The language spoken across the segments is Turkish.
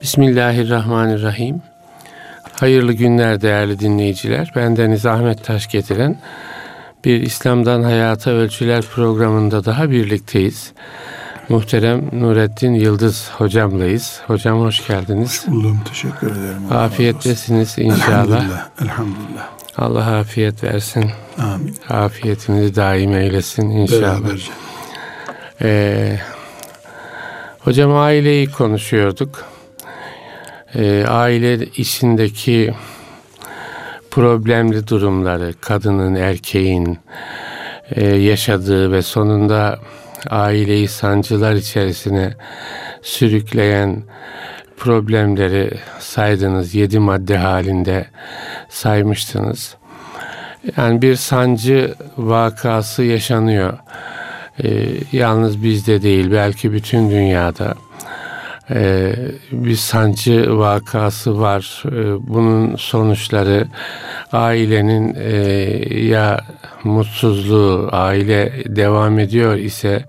Bismillahirrahmanirrahim. Hayırlı günler değerli dinleyiciler. Ben Deniz Ahmet Taş getiren bir İslam'dan Hayata Ölçüler programında daha birlikteyiz. Muhterem Nurettin Yıldız hocamlayız. Hocam hoş geldiniz. Hoş buldum. Teşekkür ederim. Afiyettesiniz inşallah. Elhamdülillah. Elhamdülillah. Allah afiyet versin. Amin. Afiyetinizi daim eylesin inşallah. Beraberce. Ee, hocam aileyi konuşuyorduk e, aile içindeki problemli durumları, kadının, erkeğin e, yaşadığı ve sonunda aileyi sancılar içerisine sürükleyen problemleri saydınız. Yedi madde halinde saymıştınız. Yani bir sancı vakası yaşanıyor. Ee, yalnız bizde değil, belki bütün dünyada e, bir sancı vakası var. E, bunun sonuçları ailenin e, ya mutsuzluğu, aile devam ediyor ise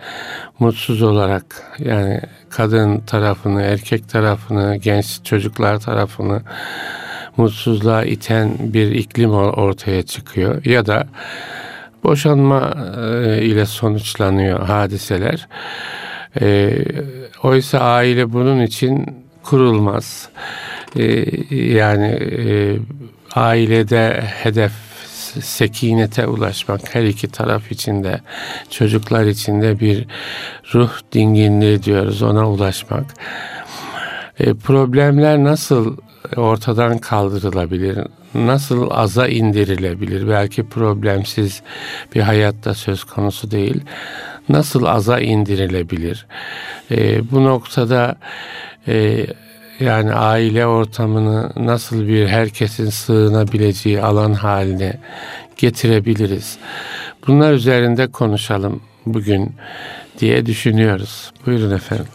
mutsuz olarak yani kadın tarafını, erkek tarafını, genç çocuklar tarafını mutsuzluğa iten bir iklim ortaya çıkıyor ya da boşanma e, ile sonuçlanıyor hadiseler. E, oysa aile bunun için kurulmaz. E, yani e, ailede hedef sekinete ulaşmak her iki taraf içinde çocuklar içinde bir ruh dinginliği diyoruz ona ulaşmak. E, problemler nasıl ortadan kaldırılabilir? Nasıl aza indirilebilir? Belki problemsiz bir hayatta söz konusu değil nasıl aza indirilebilir? E, bu noktada e, yani aile ortamını nasıl bir herkesin sığınabileceği alan haline getirebiliriz? Bunlar üzerinde konuşalım bugün diye düşünüyoruz. Buyurun efendim.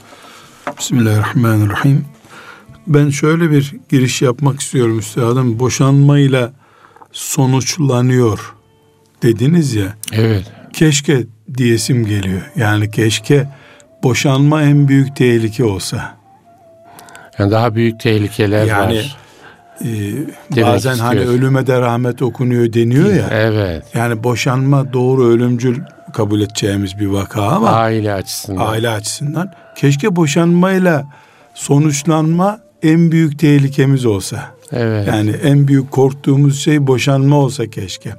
Bismillahirrahmanirrahim. Ben şöyle bir giriş yapmak istiyorum üstadım. Boşanmayla sonuçlanıyor dediniz ya. Evet. Keşke diyesim geliyor. Yani keşke boşanma en büyük tehlike olsa. Yani daha büyük tehlikeler yani, var. E, bazen hani ölüme de rahmet okunuyor deniyor ya. Evet. Yani boşanma doğru ölümcül kabul edeceğimiz bir vaka ama aile açısından. Aile açısından keşke boşanmayla sonuçlanma en büyük tehlikemiz olsa. Evet. Yani en büyük korktuğumuz şey boşanma olsa keşke.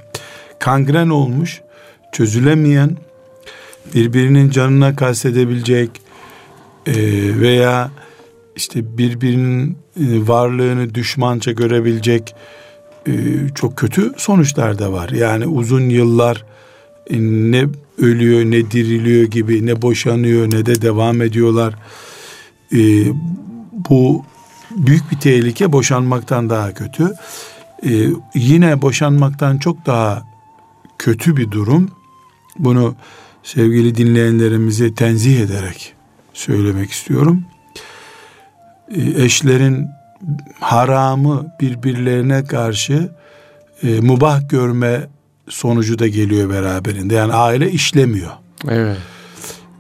Kangren olmuş, çözülemeyen birbirinin canına kastedebilecek e, veya işte birbirinin e, varlığını düşmanca görebilecek e, çok kötü sonuçlar da var. Yani uzun yıllar ne ölüyor ne diriliyor gibi ne boşanıyor ne de devam ediyorlar. Bu büyük bir tehlike boşanmaktan daha kötü. Yine boşanmaktan çok daha kötü bir durum. Bunu sevgili dinleyenlerimizi tenzih ederek söylemek istiyorum. E, eşlerin haramı birbirlerine karşı e, mubah görme sonucu da geliyor beraberinde. Yani aile işlemiyor. Evet.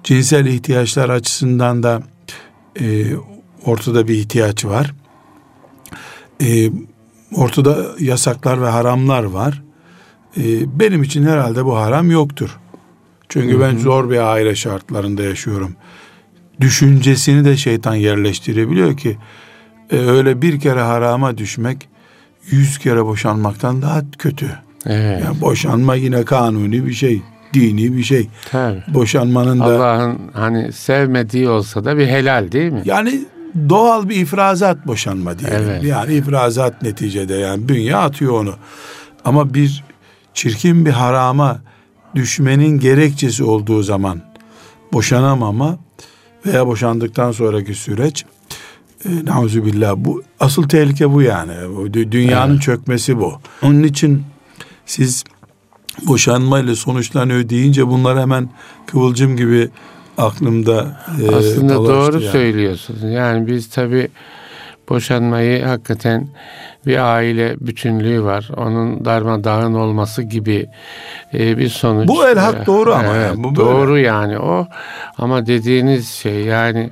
Cinsel ihtiyaçlar açısından da e, ortada bir ihtiyaç var. E, ortada yasaklar ve haramlar var. E, benim için herhalde bu haram yoktur. Çünkü Hı-hı. ben zor bir aile şartlarında yaşıyorum. Düşüncesini de şeytan yerleştirebiliyor ki e, öyle bir kere harama düşmek yüz kere boşanmaktan daha kötü. Evet. Yani boşanma yine kanuni bir şey, dini bir şey. Tabii. Boşanmanın da Allah'ın hani sevmediği olsa da bir helal değil mi? Yani doğal bir ifrazat boşanma diyelim. Evet. Yani ifrazat neticede yani bünye atıyor onu. Ama bir çirkin bir harama düşmenin gerekçesi olduğu zaman boşanamama veya boşandıktan sonraki süreç e, billah bu asıl tehlike bu yani. Dünyanın evet. çökmesi bu. Onun için siz boşanma ile sonuçlanıyor deyince bunlar hemen kıvılcım gibi aklımda e, Aslında doğru yani. söylüyorsunuz. Yani biz tabi boşanmayı hakikaten bir aile bütünlüğü var. Onun darmadağın olması gibi e, bir sonuç. Bu el hak doğru ama. Evet, yani, bu doğru böyle. yani o. Ama dediğiniz şey yani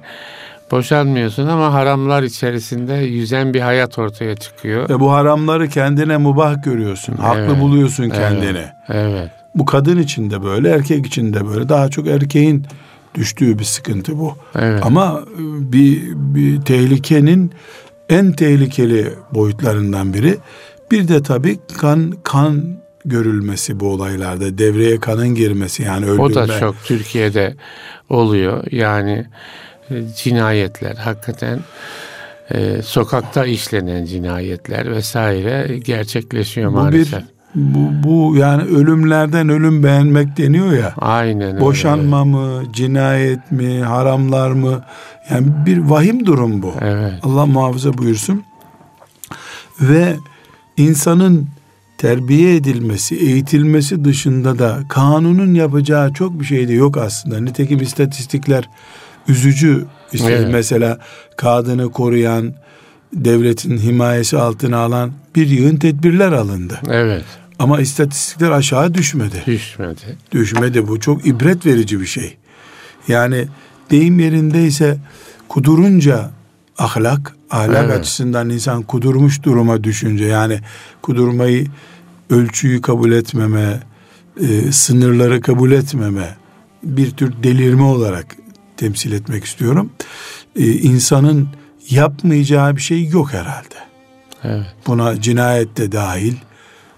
Boşanmıyorsun ama haramlar içerisinde yüzen bir hayat ortaya çıkıyor. Ve bu haramları kendine mubah görüyorsun. Haklı Evet, buluyorsun kendini. Evet. evet. Bu kadın için de böyle, erkek için de böyle. Daha çok erkeğin düştüğü bir sıkıntı bu. Evet. Ama e, bir, bir tehlikenin en tehlikeli boyutlarından biri. Bir de tabii kan kan görülmesi bu olaylarda. Devreye kanın girmesi yani öldürme. O da çok Türkiye'de oluyor. Yani e, cinayetler hakikaten e, sokakta işlenen cinayetler vesaire gerçekleşiyor bu maalesef. bir bu, bu yani ölümlerden ölüm beğenmek deniyor ya. Aynen öyle. Boşanma mı, cinayet mi, haramlar mı? Yani bir vahim durum bu. Evet. Allah muhafaza buyursun. Ve insanın terbiye edilmesi, eğitilmesi dışında da kanunun yapacağı çok bir şey de yok aslında. Nitekim istatistikler üzücü. İşte Evet. mesela kadını koruyan, devletin himayesi altına alan bir yığın tedbirler alındı. Evet. Ama istatistikler aşağı düşmedi. Düşmedi. Düşmedi bu çok ibret verici bir şey. Yani deyim yerindeyse kudurunca ahlak, ahlak Evet. açısından insan kudurmuş duruma düşünce yani kudurmayı ölçüyü kabul etmeme, e, sınırları kabul etmeme bir tür delirme olarak temsil etmek istiyorum. E, insanın yapmayacağı bir şey yok herhalde. Evet. Buna cinayet de dahil,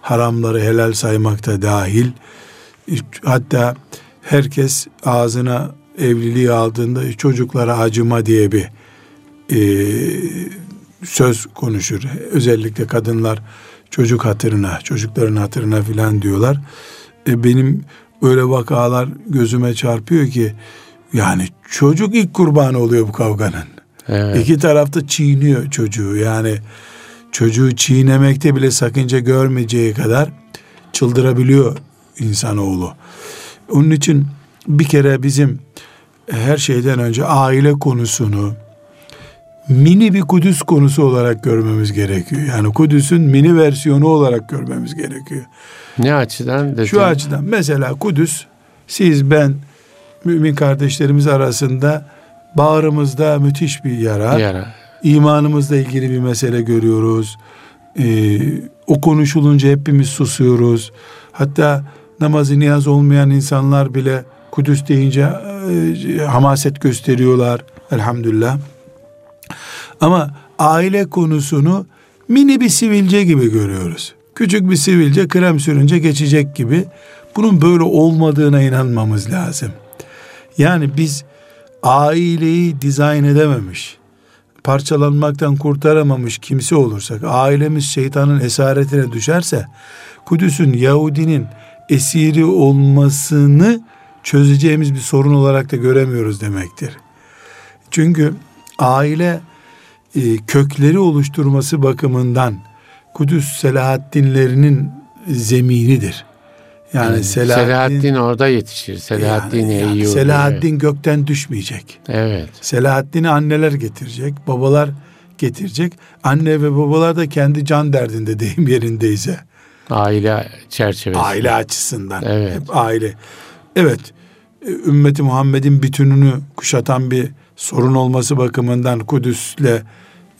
haramları helal saymak da dahil. Hatta herkes ağzına evliliği aldığında çocuklara acıma diye bir e, söz konuşur. Özellikle kadınlar çocuk hatırına, çocukların hatırına filan diyorlar. E, benim öyle vakalar gözüme çarpıyor ki yani çocuk ilk kurbanı oluyor bu kavganın. Evet. İki tarafta çiğniyor çocuğu. Yani çocuğu çiğnemekte bile sakınca görmeyeceği kadar çıldırabiliyor insanoğlu. Onun için bir kere bizim her şeyden önce aile konusunu mini bir Kudüs konusu olarak görmemiz gerekiyor. Yani Kudüs'ün mini versiyonu olarak görmemiz gerekiyor. Ne açıdan dedin? Şu açıdan mesela Kudüs siz ben mümin kardeşlerimiz arasında bağrımızda müthiş bir yara. Yara. İmanımızla ilgili bir mesele görüyoruz. Ee, o konuşulunca hepimiz susuyoruz. Hatta namazı niyaz olmayan insanlar bile Kudüs deyince e, hamaset gösteriyorlar. Elhamdülillah. Ama aile konusunu mini bir sivilce gibi görüyoruz. Küçük bir sivilce krem sürünce geçecek gibi. Bunun böyle olmadığına inanmamız lazım. Yani biz aileyi dizayn edememiş, parçalanmaktan kurtaramamış kimse olursak, ailemiz şeytanın esaretine düşerse, Kudüs'ün Yahudinin esiri olmasını çözeceğimiz bir sorun olarak da göremiyoruz demektir. Çünkü aile e, kökleri oluşturması bakımından Kudüs Selahaddinlerinin zeminidir. Yani Evet. Selahaddin, Selahaddin orada yetişir. Selahaddin yani, yani. Selahaddin gökten düşmeyecek. Evet. Selahaddin'i anneler getirecek, babalar getirecek. Anne ve babalar da kendi can derdinde deyim yerindeyse. Aile çerçevesi. Aile açısından. Evet. Hep aile. Evet. E, Ümmeti Muhammed'in bütününü kuşatan bir sorun olması bakımından Kudüs'le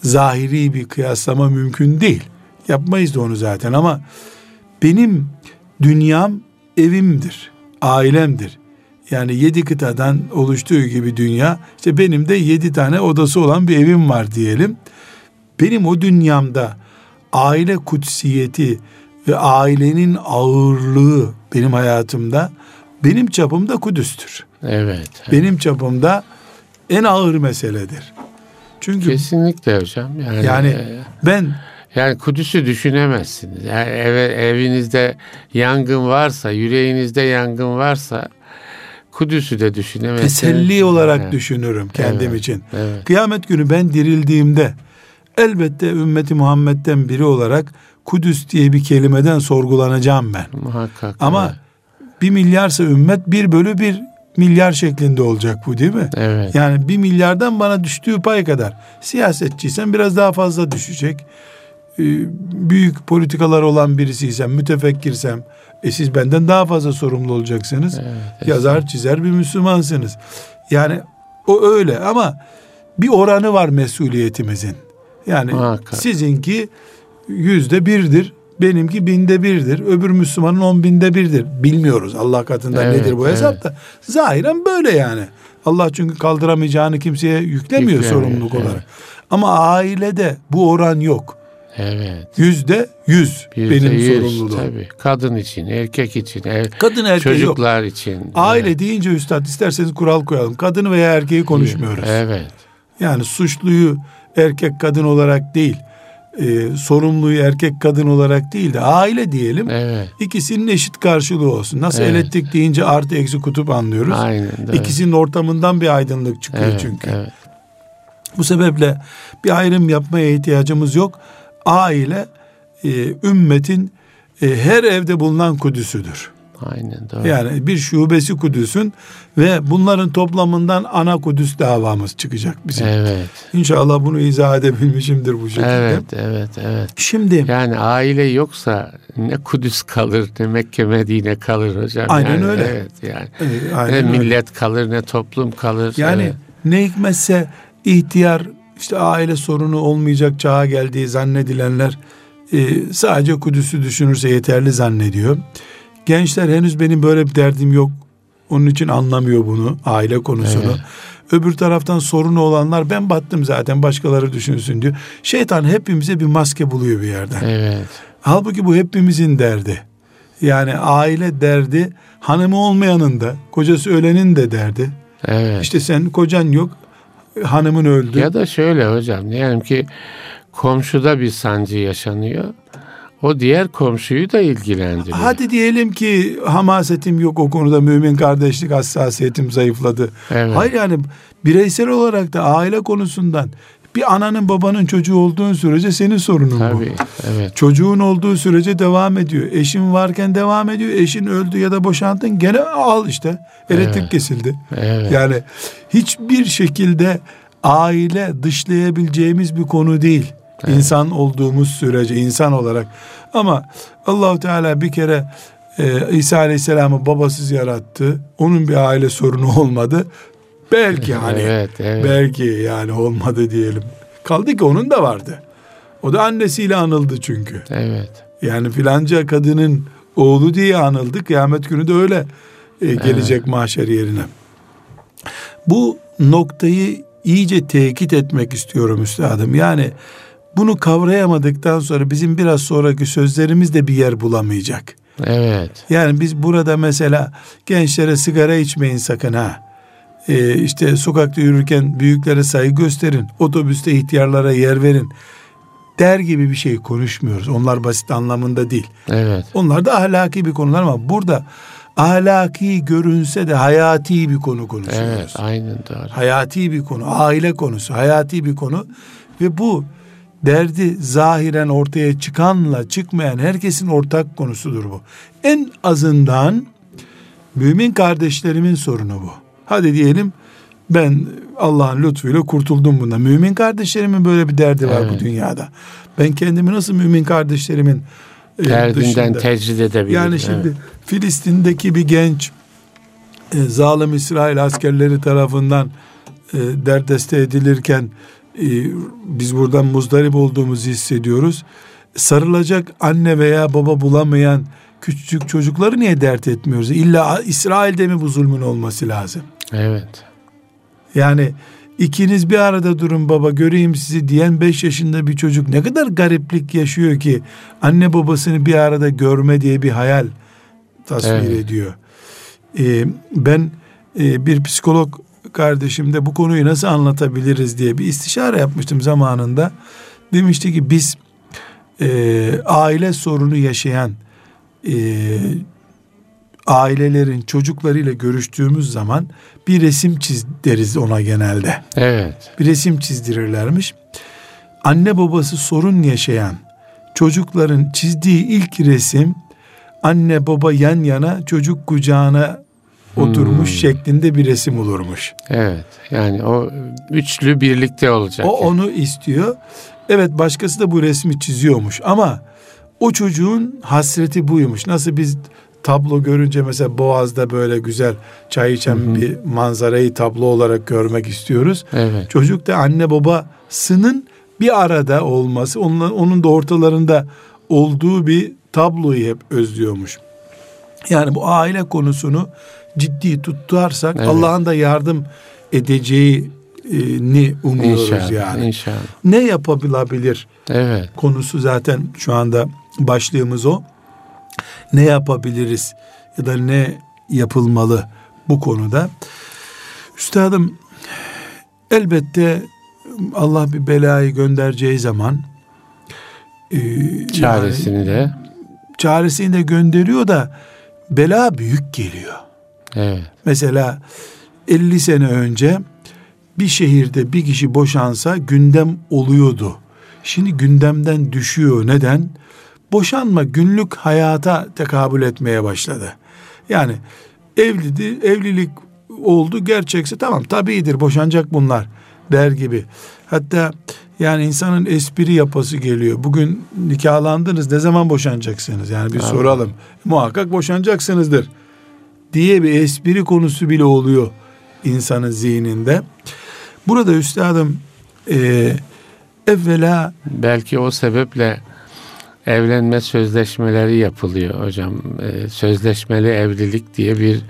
zahiri bir kıyaslama mümkün değil. Yapmayız da onu zaten ama benim dünyam evimdir, ailemdir. Yani yedi kıtadan oluştuğu gibi dünya, işte benim de yedi tane odası olan bir evim var diyelim. Benim o dünyamda aile kutsiyeti ve ailenin ağırlığı benim hayatımda benim çapımda Kudüs'tür. Evet. Benim çapımda en ağır meseledir. Çünkü Kesinlikle hocam. Yani, yani e, ben yani Kudüs'ü düşünemezsiniz. Yani eve, evinizde yangın varsa, yüreğinizde yangın varsa Kudüs'ü de düşünemezsiniz. teselli olarak Evet. düşünürüm kendim Evet, için. Evet. Kıyamet günü ben dirildiğimde elbette ümmeti Muhammed'den biri olarak Kudüs diye bir kelimeden sorgulanacağım ben. Muhakkak. Ama evet. Bir milyarsa ümmet bir bölü bir milyar şeklinde olacak bu değil mi? Evet. Yani bir milyardan bana düştüğü pay kadar. Siyasetçiysen biraz daha fazla düşecek. Ee, Büyük politikalar olan birisiysem, mütefekkirsem, e siz benden daha fazla sorumlu olacaksınız. Evet, Yazar çizer bir Müslümansınız. Yani o öyle ama bir oranı var mesuliyetimizin. Yani Muhakkak. sizinki yüzde birdir, benimki binde birdir, öbür Müslümanın on binde birdir. Bilmiyoruz Allah katında evet, nedir bu hesap da. Zahiren böyle yani. Allah çünkü kaldıramayacağını kimseye yüklemiyor, yüklemiyor sorumluluk evet. olarak. Ama ailede bu oran yok. Evet. Yüzde yüz Yüzde benim yüz, sorumluluğum. Tabii. Kadın için, erkek için, ev, kadın erkek çocuklar yok. için. Aile evet. deyince üstad isterseniz kural koyalım. Kadın veya erkeği konuşmuyoruz. Evet. Yani suçluyu erkek kadın olarak değil, e, sorumluyu erkek kadın olarak değil de aile diyelim. Evet. İkisinin eşit karşılığı olsun. Nasıl evet. elektrik deyince artı eksi kutup anlıyoruz. Aynen. Evet. İkisinin ortamından bir aydınlık çıkıyor evet, çünkü. Evet. Bu sebeple bir ayrım yapmaya ihtiyacımız yok. Aile e, ümmetin e, her evde bulunan kudüsüdür. Aynen doğru. Yani bir şubesi Kudüs'ün ve bunların toplamından ana Kudüs davamız çıkacak bizim. Evet. İnşallah bunu izah edebilmişimdir bu şekilde. Evet, evet, evet. Şimdi yani aile yoksa ne Kudüs kalır ne Mekke Medine kalır hocam. Aynen yani, öyle. Evet yani. Evet, aynen ne millet kalır ne toplum kalır. Yani evet. ne hikmetse ihtiyar işte aile sorunu olmayacak çağa geldiği zannedilenler e, sadece Kudüs'ü düşünürse yeterli zannediyor. Gençler henüz benim böyle bir derdim yok. Onun için anlamıyor bunu aile konusunu. Evet. Öbür taraftan sorunu olanlar ben battım zaten başkaları düşünsün diyor. Şeytan hepimize bir maske buluyor bir yerden. Evet. Halbuki bu hepimizin derdi. Yani aile derdi hanımı olmayanın da kocası ölenin de derdi. Evet. İşte sen kocan yok hanımın öldü. Ya da şöyle hocam diyelim ki komşuda bir sancı yaşanıyor. O diğer komşuyu da ilgilendiriyor. Hadi diyelim ki hamasetim yok o konuda mümin kardeşlik hassasiyetim zayıfladı. Evet. Hayır yani bireysel olarak da aile konusundan bir ananın babanın çocuğu olduğun sürece senin sorunun Tabii, bu. Evet. Çocuğun olduğu sürece devam ediyor. Eşin varken devam ediyor. Eşin öldü ya da boşandın gene al işte. Elektrik evet. kesildi. Evet. Yani hiçbir şekilde aile dışlayabileceğimiz bir konu değil. Evet. İnsan olduğumuz sürece insan olarak. Ama Allahu Teala bir kere e, İsa Aleyhisselam'ı babasız yarattı. Onun bir aile sorunu olmadı. Belki hani evet, evet. belki yani olmadı diyelim. Kaldı ki onun da vardı. O da annesiyle anıldı çünkü. Evet. Yani filanca kadının oğlu diye anıldı. Kıyamet günü de öyle e, gelecek evet. mahşer yerine. Bu noktayı iyice tekit etmek istiyorum üstadım. Yani bunu kavrayamadıktan sonra bizim biraz sonraki sözlerimiz de bir yer bulamayacak. Evet. Yani biz burada mesela gençlere sigara içmeyin sakın ha. Ee, işte sokakta yürürken büyüklere saygı gösterin. Otobüste ihtiyarlara yer verin. Der gibi bir şey konuşmuyoruz. Onlar basit anlamında değil. Evet. Onlar da ahlaki bir konular ama burada ahlaki görünse de hayati bir konu konuşuyoruz. Evet, aynen doğru. Hayati bir konu, aile konusu, hayati bir konu ve bu derdi zahiren ortaya çıkanla çıkmayan herkesin ortak konusudur bu. En azından mümin kardeşlerimin sorunu bu. Hadi diyelim ben Allah'ın lütfuyla kurtuldum bundan. Mümin kardeşlerimin böyle bir derdi var evet. bu dünyada. Ben kendimi nasıl mümin kardeşlerimin e, derdinden dışında, tecrid edebilirim. Yani şimdi evet. Filistin'deki bir genç e, zalim İsrail askerleri tarafından e, derdeste edilirken e, biz buradan muzdarip olduğumuzu hissediyoruz. Sarılacak anne veya baba bulamayan küçücük çocukları niye dert etmiyoruz? İlla İsrail'de mi bu zulmün olması lazım? Evet. Yani ikiniz bir arada durun baba göreyim sizi diyen beş yaşında bir çocuk ne kadar gariplik yaşıyor ki anne babasını bir arada görme diye bir hayal tasvir evet. ediyor. Ee, ben e, bir psikolog kardeşimde bu konuyu nasıl anlatabiliriz diye bir istişare yapmıştım zamanında. Demişti ki biz e, aile sorunu yaşayan e, ailelerin çocuklarıyla görüştüğümüz zaman bir resim çiz deriz ona genelde. Evet. Bir resim çizdirirlermiş. Anne babası sorun yaşayan çocukların çizdiği ilk resim anne baba yan yana çocuk kucağına oturmuş hmm. şeklinde bir resim olurmuş. Evet. Yani o üçlü birlikte olacak. O yani. onu istiyor. Evet başkası da bu resmi çiziyormuş ama o çocuğun hasreti buymuş. Nasıl biz tablo görünce mesela Boğaz'da böyle güzel çay içen hı hı. bir manzarayı tablo olarak görmek istiyoruz. Evet. Çocuk da anne babasının bir arada olması, onun, onun da ortalarında olduğu bir tabloyu hep özlüyormuş. Yani bu aile konusunu ciddi tutarsak evet. Allah'ın da yardım edeceğini umuyoruz inşallah, yani. İnşallah. Ne yapabilir? Evet. Konusu zaten şu anda başlığımız o. Ne yapabiliriz ya da ne yapılmalı bu konuda? Üstadım elbette Allah bir belayı göndereceği zaman e, çaresini yani, de çaresini de gönderiyor da bela büyük geliyor. Evet. Mesela 50 sene önce bir şehirde bir kişi boşansa gündem oluyordu. Şimdi gündemden düşüyor. Neden? Boşanma günlük hayata tekabül etmeye başladı. Yani evlidi, evlilik oldu gerçekse tamam tabiidir boşanacak bunlar der gibi. Hatta yani insanın espri yapası geliyor. Bugün nikahlandınız ne zaman boşanacaksınız? Yani bir Abi. soralım. Muhakkak boşanacaksınızdır diye bir espri konusu bile oluyor insanın zihninde. Burada üstadım e, evvela belki o sebeple evlenme sözleşmeleri yapılıyor hocam. E, sözleşmeli evlilik diye bir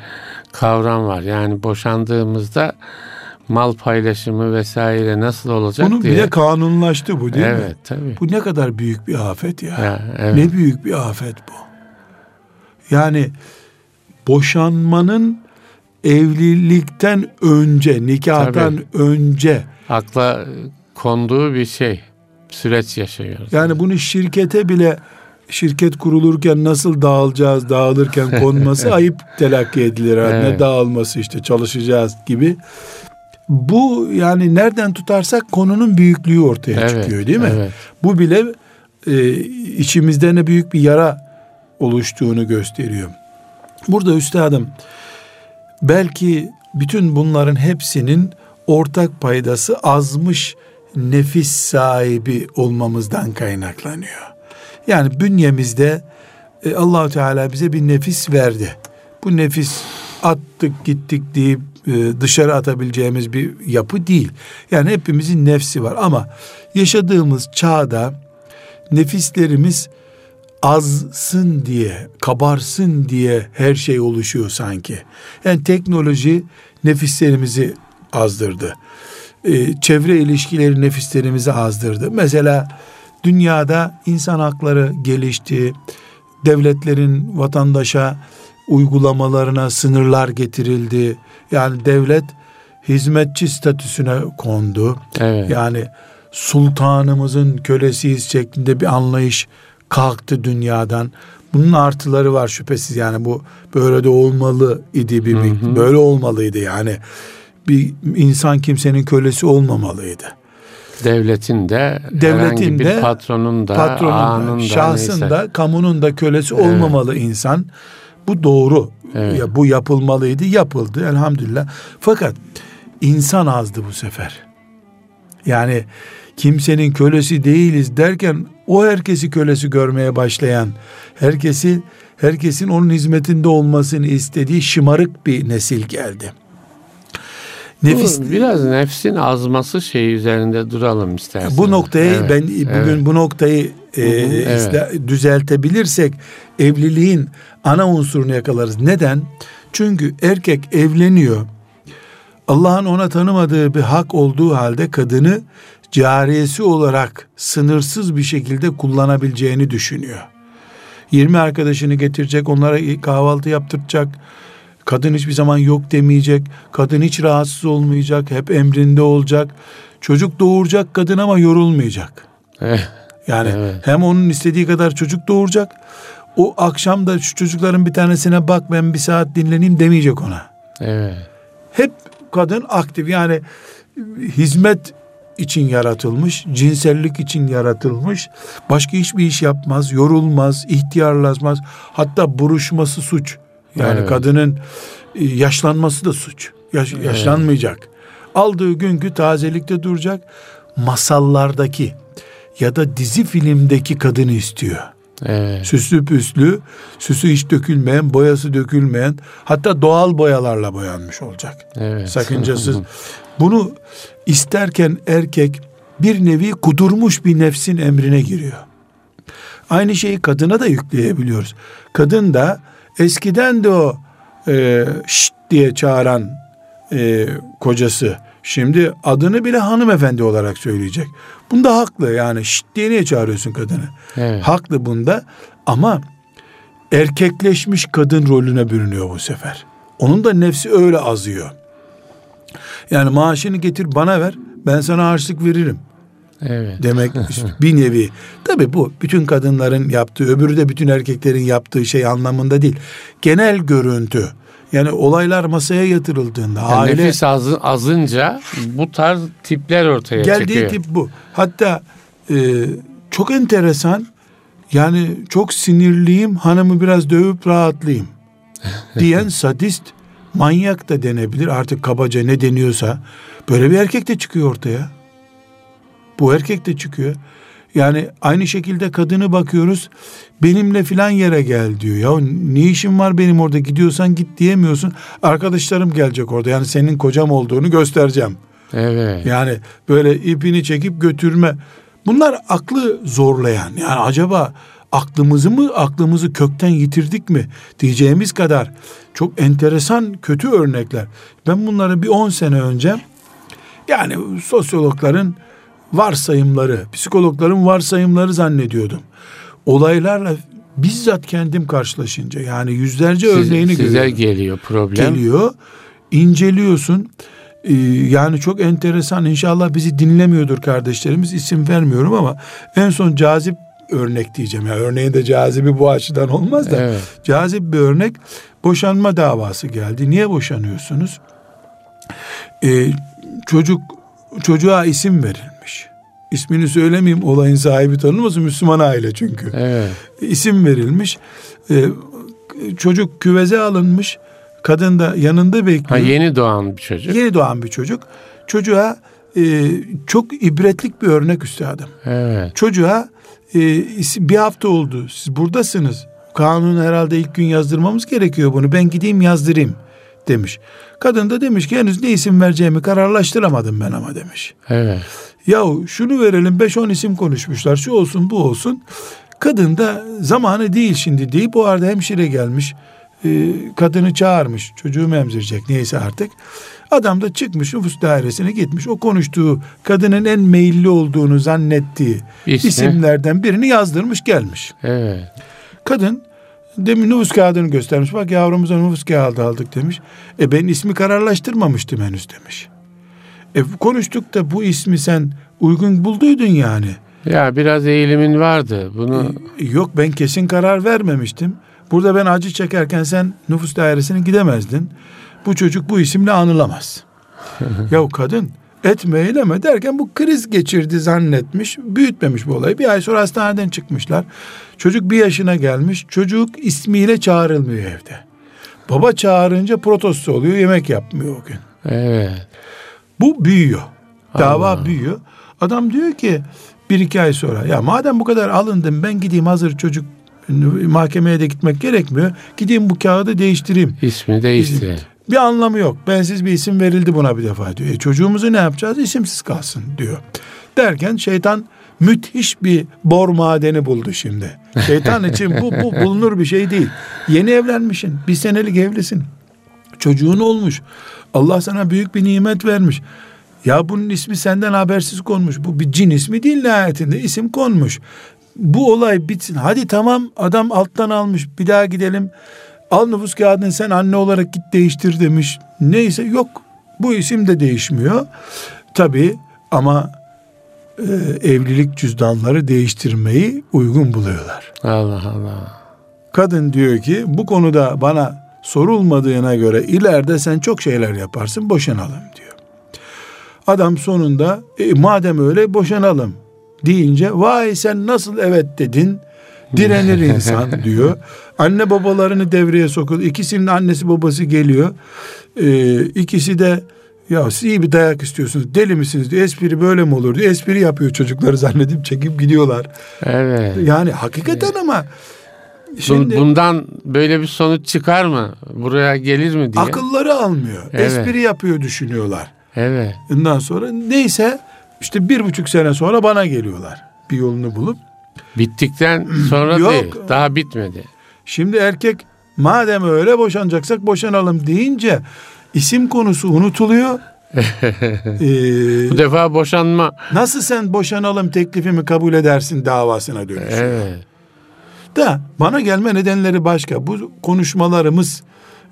kavram var. Yani boşandığımızda mal paylaşımı vesaire nasıl olacak Bunun diye. bile kanunlaştı bu değil evet, mi? Evet tabii. Bu ne kadar büyük bir afet ya. ya evet. Ne büyük bir afet bu. Yani boşanmanın evlilikten önce, nikahtan tabii. önce akla konduğu bir şey. Süreç yaşıyoruz. Yani bunu şirkete bile şirket kurulurken nasıl dağılacağız, dağılırken konması ayıp telakki edilir. Evet. Ne dağılması işte çalışacağız gibi. Bu yani nereden tutarsak konunun büyüklüğü ortaya evet, çıkıyor değil mi? Evet. Bu bile e, içimizde ne büyük bir yara oluştuğunu gösteriyor. Burada üstadım belki bütün bunların hepsinin ortak paydası azmış nefis sahibi olmamızdan kaynaklanıyor. Yani bünyemizde e, Teala bize bir nefis verdi. Bu nefis attık gittik deyip e, dışarı atabileceğimiz bir yapı değil. Yani hepimizin nefsi var ama yaşadığımız çağda nefislerimiz azsın diye, kabarsın diye her şey oluşuyor sanki. Yani teknoloji nefislerimizi azdırdı. Ee, çevre ilişkileri nefislerimizi azdırdı. Mesela dünyada insan hakları gelişti. Devletlerin vatandaşa uygulamalarına sınırlar getirildi. Yani devlet hizmetçi statüsüne kondu. Evet. Yani sultanımızın kölesiyiz şeklinde bir anlayış kalktı dünyadan. Bunun artıları var şüphesiz yani bu böyle de olmalı idi bir hı hı. böyle olmalıydı yani bir insan kimsenin kölesi olmamalıydı. Devletin de devletin de patronun da patronun şahsın neyse. da kamunun da kölesi evet. olmamalı insan. Bu doğru. Evet. Ya bu yapılmalıydı, yapıldı elhamdülillah. Fakat insan azdı bu sefer. Yani kimsenin kölesi değiliz derken o herkesi kölesi görmeye başlayan, herkesi herkesin onun hizmetinde olmasını istediği şımarık bir nesil geldi. Nefis bu, biraz nefsin azması şey üzerinde duralım istersen. Bu noktayı evet, ben bugün evet. bu noktayı e, evet. düzeltebilirsek evliliğin ana unsurunu yakalarız. Neden? Çünkü erkek evleniyor. Allah'ın ona tanımadığı bir hak olduğu halde kadını cariyesi olarak sınırsız bir şekilde kullanabileceğini düşünüyor. 20 arkadaşını getirecek, onlara kahvaltı yaptıracak. Kadın hiçbir zaman yok demeyecek. Kadın hiç rahatsız olmayacak, hep emrinde olacak. Çocuk doğuracak kadın ama yorulmayacak. yani evet. hem onun istediği kadar çocuk doğuracak. O akşam da şu çocukların bir tanesine bak ben bir saat dinleneyim demeyecek ona. Evet. Hep kadın aktif yani hizmet için yaratılmış, cinsellik için yaratılmış. Başka hiçbir iş yapmaz, yorulmaz, ihtiyarlaşmaz. Hatta buruşması suç. Yani evet. kadının e, yaşlanması da suç. Yaş, evet. Yaşlanmayacak. Aldığı günkü tazelikte duracak. Masallardaki ya da dizi filmdeki kadını istiyor. Evet. Süslü püslü, süsü hiç dökülmeyen, boyası dökülmeyen, hatta doğal boyalarla boyanmış olacak. Evet. Sakıncasız. Bunu isterken erkek bir nevi kudurmuş bir nefsin emrine giriyor. Aynı şeyi kadına da yükleyebiliyoruz. Kadın da eskiden de o e, şşt diye çağıran e, kocası şimdi adını bile hanımefendi olarak söyleyecek. Bunda haklı yani şşt diye niye çağırıyorsun kadını? Evet. Haklı bunda ama erkekleşmiş kadın rolüne bürünüyor bu sefer. Onun da nefsi öyle azıyor. Yani maaşını getir bana ver ben sana harçlık veririm Evet. demek bir nevi. Tabi bu bütün kadınların yaptığı öbürü de bütün erkeklerin yaptığı şey anlamında değil. Genel görüntü. Yani olaylar masaya yatırıldığında Yani aile Nefis azı- azınca bu tarz tipler ortaya geldiği çıkıyor. tip bu. Hatta e, çok enteresan yani çok sinirliyim hanımı biraz dövüp rahatlayayım diyen sadist manyak da denebilir artık kabaca ne deniyorsa böyle bir erkek de çıkıyor ortaya. Bu erkek de çıkıyor. Yani aynı şekilde kadını bakıyoruz benimle filan yere gel diyor. Ya ne işin var benim orada gidiyorsan git diyemiyorsun. Arkadaşlarım gelecek orada yani senin kocam olduğunu göstereceğim. Evet. Yani böyle ipini çekip götürme. Bunlar aklı zorlayan. Yani acaba aklımızı mı aklımızı kökten yitirdik mi diyeceğimiz kadar çok enteresan kötü örnekler. Ben bunları bir 10 sene önce yani sosyologların varsayımları, psikologların varsayımları zannediyordum. Olaylarla bizzat kendim karşılaşınca yani yüzlerce Siz- örneğini size görüyorum geliyor problem. geliyor. inceliyorsun. Ee, yani çok enteresan. İnşallah bizi dinlemiyordur kardeşlerimiz. isim vermiyorum ama en son cazip örnek diyeceğim. Yani örneğin de cazibi bu açıdan olmaz da. Evet. Cazip bir örnek. Boşanma davası geldi. Niye boşanıyorsunuz? Ee, çocuk çocuğa isim verilmiş. İsmini söylemeyeyim olayın sahibi tanınmasın Müslüman aile çünkü Evet. isim verilmiş. Ee, çocuk küveze alınmış. Kadın da yanında bekliyor. Ha yeni doğan bir çocuk. Yeni doğan bir çocuk. Çocuğa e, çok ibretlik bir örnek üstadım. Evet. Çocuğa e, isim- bir hafta oldu. Siz buradasınız. Kanun herhalde ilk gün yazdırmamız gerekiyor bunu. Ben gideyim yazdırayım demiş. Kadın da demiş ki henüz ne isim vereceğimi kararlaştıramadım ben ama demiş. Evet. Yahu şunu verelim 5-10 isim konuşmuşlar şu olsun bu olsun. Kadın da zamanı değil şimdi deyip o arada hemşire gelmiş. e, kadını çağırmış çocuğu emzirecek neyse artık. Adam da çıkmış nüfus dairesine gitmiş. O konuştuğu kadının en meyilli olduğunu zannettiği İsmi? isimlerden birini yazdırmış gelmiş. Evet. Kadın demin nüfus kağıdını göstermiş. Bak yavrumuza nüfus kağıdı aldık demiş. E ben ismi kararlaştırmamıştım henüz demiş. E konuştuk da bu ismi sen uygun bulduydun yani. Ya biraz eğilimin vardı. Bunu E, Yok ben kesin karar vermemiştim. Burada ben acı çekerken sen nüfus dairesine gidemezdin. Bu çocuk bu isimle anılamaz. ya kadın etme eyleme derken bu kriz geçirdi zannetmiş. Büyütmemiş bu olayı. Bir ay sonra hastaneden çıkmışlar. Çocuk bir yaşına gelmiş. Çocuk ismiyle çağrılmıyor evde. Baba çağırınca protesto oluyor. Yemek yapmıyor o gün. evet. Bu büyüyor. Dava Allah. büyüyor. Adam diyor ki bir iki ay sonra ya madem bu kadar alındım ben gideyim hazır çocuk mahkemeye de gitmek gerekmiyor. Gideyim bu kağıdı değiştireyim. İsmi değiştirelim. Bir anlamı yok. Bensiz bir isim verildi buna bir defa diyor. E, çocuğumuzu ne yapacağız? İsimsiz kalsın diyor. Derken şeytan müthiş bir bor madeni buldu şimdi. Şeytan için bu, bu bulunur bir şey değil. Yeni evlenmişsin. Bir senelik evlisin. Çocuğun olmuş. Allah sana büyük bir nimet vermiş. Ya bunun ismi senden habersiz konmuş. Bu bir cin ismi değil nihayetinde. isim konmuş. Bu olay bitsin. Hadi tamam adam alttan almış. Bir daha gidelim. Al nüfus kağıdını sen anne olarak git değiştir demiş. Neyse yok. Bu isim de değişmiyor. Tabii ama e, evlilik cüzdanları değiştirmeyi uygun buluyorlar. Allah Allah. Kadın diyor ki bu konuda bana sorulmadığına göre ileride sen çok şeyler yaparsın boşanalım diyor. Adam sonunda e, madem öyle boşanalım deyince vay sen nasıl evet dedin direnir insan diyor. Anne babalarını devreye sokuyor. İkisinin annesi babası geliyor. Ee, ikisi de Ya siz iyi bir dayak istiyorsunuz. Deli misiniz diyor. Espri böyle mi olur diyor. Espri yapıyor çocukları zannedip çekip gidiyorlar. Evet. Yani hakikaten ama Şimdi, Bundan böyle bir sonuç çıkar mı? Buraya gelir mi diye. Akılları almıyor. Evet. Espri yapıyor düşünüyorlar. Evet. Ondan sonra neyse işte bir buçuk sene sonra bana geliyorlar. Bir yolunu bulup. Bittikten sonra Yok. değil. Daha bitmedi. Şimdi erkek madem öyle boşanacaksak boşanalım deyince isim konusu unutuluyor. ee, Bu defa boşanma. Nasıl sen boşanalım teklifimi kabul edersin davasına dönüşüyor. Evet. Da bana gelme nedenleri başka. Bu konuşmalarımız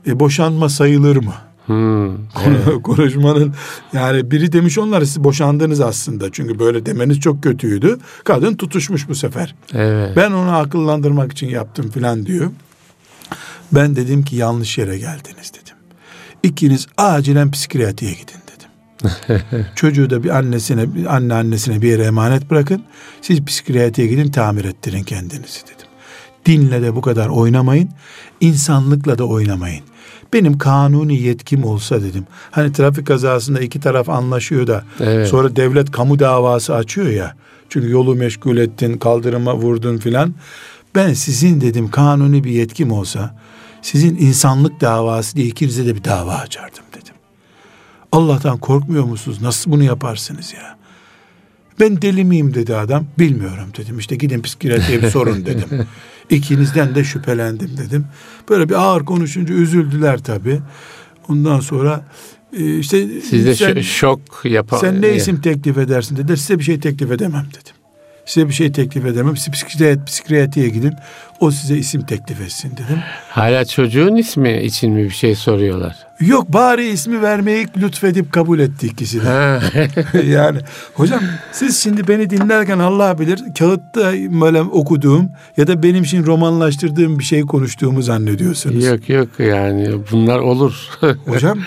e, boşanma sayılır mı? Hmm, evet. Konuşmanın yani biri demiş onlar siz boşandınız aslında. Çünkü böyle demeniz çok kötüydü. Kadın tutuşmuş bu sefer. Evet. Ben onu akıllandırmak için yaptım filan diyor. Ben dedim ki yanlış yere geldiniz dedim. İkiniz acilen psikiyatriye gidin dedim. Çocuğu da bir annesine, bir anne annesine bir yere emanet bırakın. Siz psikiyatriye gidin tamir ettirin kendinizi dedim. Dinle de bu kadar oynamayın. insanlıkla da oynamayın. Benim kanuni yetkim olsa dedim. Hani trafik kazasında iki taraf anlaşıyor da evet. sonra devlet kamu davası açıyor ya. Çünkü yolu meşgul ettin, kaldırıma vurdun filan. Ben sizin dedim kanuni bir yetkim olsa sizin insanlık davası diye ikinize de bir dava açardım dedim. Allah'tan korkmuyor musunuz? Nasıl bunu yaparsınız ya? Ben deli miyim dedi adam. Bilmiyorum dedim. İşte gidin psikiyatriye bir sorun dedim. İkinizden de şüphelendim dedim. Böyle bir ağır konuşunca üzüldüler tabii. Ondan sonra e, işte siz de sen, şok yapar. Sen ne isim teklif edersin dedi. Size bir şey teklif edemem dedim. Size bir şey teklif edemem. Siz psikiyat, psikiyatriye gidin. O size isim teklif etsin dedim. Hala çocuğun ismi için mi bir şey soruyorlar? Yok bari ismi vermeyi lütfedip kabul etti ikisi de. yani hocam siz şimdi beni dinlerken Allah bilir kağıtta böyle okuduğum ya da benim için romanlaştırdığım bir şey konuştuğumu zannediyorsunuz. Yok yok yani bunlar olur. hocam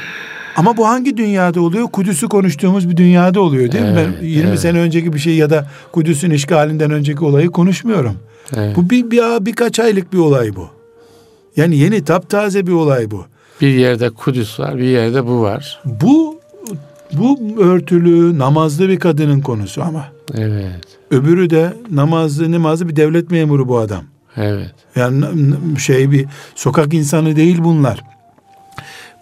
ama bu hangi dünyada oluyor? Kudüs'ü konuştuğumuz bir dünyada oluyor değil evet, mi? Ben 20 evet. sene önceki bir şey ya da Kudüs'ün işgalinden önceki olayı konuşmuyorum. Evet. Bu bir, bir birkaç aylık bir olay bu. Yani yeni taptaze bir olay bu. Bir yerde Kudüs var, bir yerde bu var. Bu bu örtülü, namazlı bir kadının konusu ama. Evet. Öbürü de namazlı, namazlı bir devlet memuru bu adam. Evet. Yani şey bir sokak insanı değil bunlar.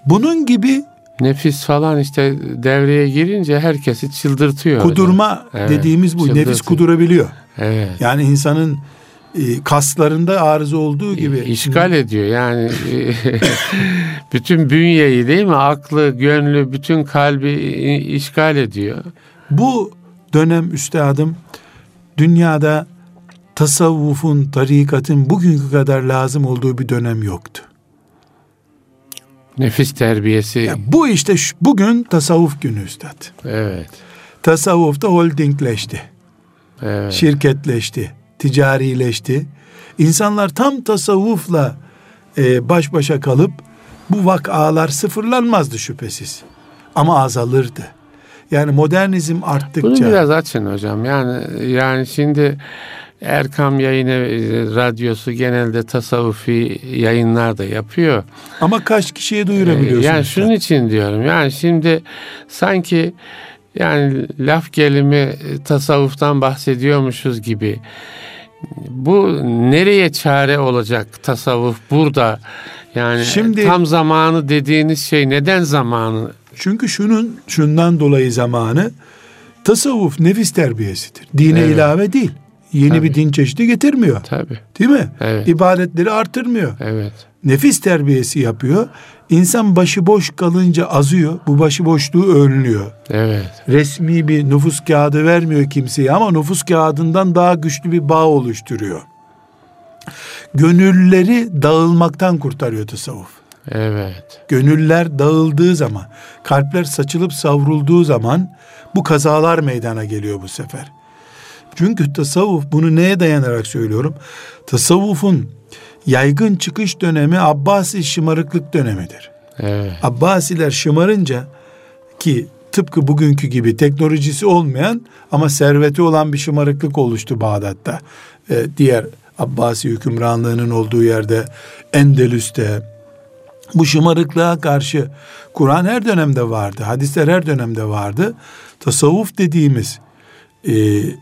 Bunun gibi Nefis falan işte devreye girince herkesi çıldırtıyor. Kudurma evet, dediğimiz bu. Nefis kudurabiliyor. Evet. Yani insanın e, kaslarında arıza olduğu gibi. işgal ediyor yani bütün bünyeyi değil mi aklı gönlü bütün kalbi işgal ediyor. Bu dönem üstadım dünyada tasavvufun, tarikatın bugünkü kadar lazım olduğu bir dönem yoktu. Nefis terbiyesi. Ya bu işte bugün tasavvuf günü üstad. Evet. Tasavvuf da holdingleşti. Evet. Şirketleşti. Ticarileşti. İnsanlar tam tasavvufla e, baş başa kalıp bu vakalar sıfırlanmazdı şüphesiz. Ama azalırdı. Yani modernizm arttıkça. Bunu biraz açın hocam. Yani yani şimdi Erkam Yayını e, Radyosu genelde tasavvufi yayınlar da yapıyor. Ama kaç kişiye duyurabiliyorsunuz? Yani şunun için diyorum. Yani şimdi sanki yani laf gelimi e, tasavvuftan bahsediyormuşuz gibi. Bu nereye çare olacak tasavvuf burada? Yani Şimdi, tam zamanı dediğiniz şey neden zamanı? Çünkü şunun şundan dolayı zamanı tasavvuf nefis terbiyesidir. Dine evet. ilave değil yeni Tabii. bir din çeşidi getirmiyor. Tabii. Değil mi? Evet. İbadetleri artırmıyor. Evet. Nefis terbiyesi yapıyor. İnsan başıboş kalınca azıyor. Bu başıboşluğu önlüyor. Evet. Resmi bir nüfus kağıdı vermiyor kimseye ama nüfus kağıdından daha güçlü bir bağ oluşturuyor. Gönülleri dağılmaktan kurtarıyor tasavvuf. Evet. Gönüller dağıldığı zaman, kalpler saçılıp savrulduğu zaman bu kazalar meydana geliyor bu sefer. Çünkü tasavvuf bunu neye dayanarak söylüyorum? Tasavvufun yaygın çıkış dönemi Abbasi şımarıklık dönemidir. Evet. Abbasiler şımarınca ki tıpkı bugünkü gibi teknolojisi olmayan ama serveti olan bir şımarıklık oluştu Bağdat'ta. Ee, diğer Abbasi hükümranlığının olduğu yerde Endülüs'te, Bu şımarıklığa karşı Kur'an her dönemde vardı, hadisler her dönemde vardı. Tasavvuf dediğimiz e,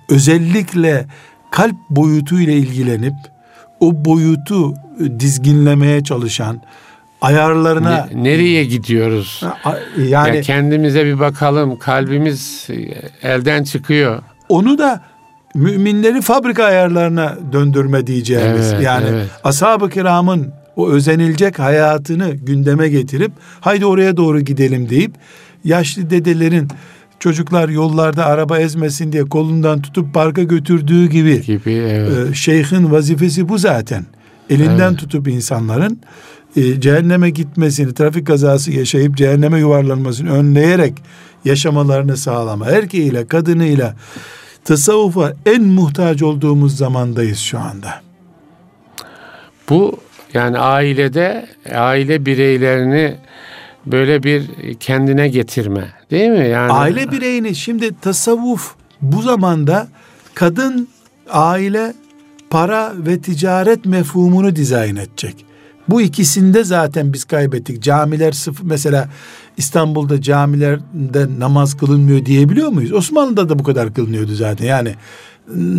özellikle kalp boyutuyla ilgilenip o boyutu dizginlemeye çalışan, ayarlarına ne, nereye gidiyoruz? Yani ya kendimize bir bakalım. Kalbimiz elden çıkıyor. Onu da müminleri fabrika ayarlarına döndürme diyeceğimiz. Evet, yani evet. ashab-ı kiramın o özenilecek hayatını gündeme getirip haydi oraya doğru gidelim deyip yaşlı dedelerin çocuklar yollarda araba ezmesin diye kolundan tutup parka götürdüğü gibi, gibi evet. e, şeyhin vazifesi bu zaten. Elinden evet. tutup insanların e, cehenneme gitmesini, trafik kazası yaşayıp cehenneme yuvarlanmasını önleyerek yaşamalarını sağlama. Erkeğiyle, kadınıyla tasavvufa en muhtaç olduğumuz zamandayız şu anda. Bu yani ailede aile bireylerini böyle bir kendine getirme değil mi? Yani aile bireyini şimdi tasavvuf bu zamanda kadın aile para ve ticaret mefhumunu dizayn edecek. Bu ikisinde zaten biz kaybettik. Camiler sıfır mesela İstanbul'da camilerde namaz kılınmıyor diyebiliyor muyuz? Osmanlı'da da bu kadar kılınıyordu zaten. Yani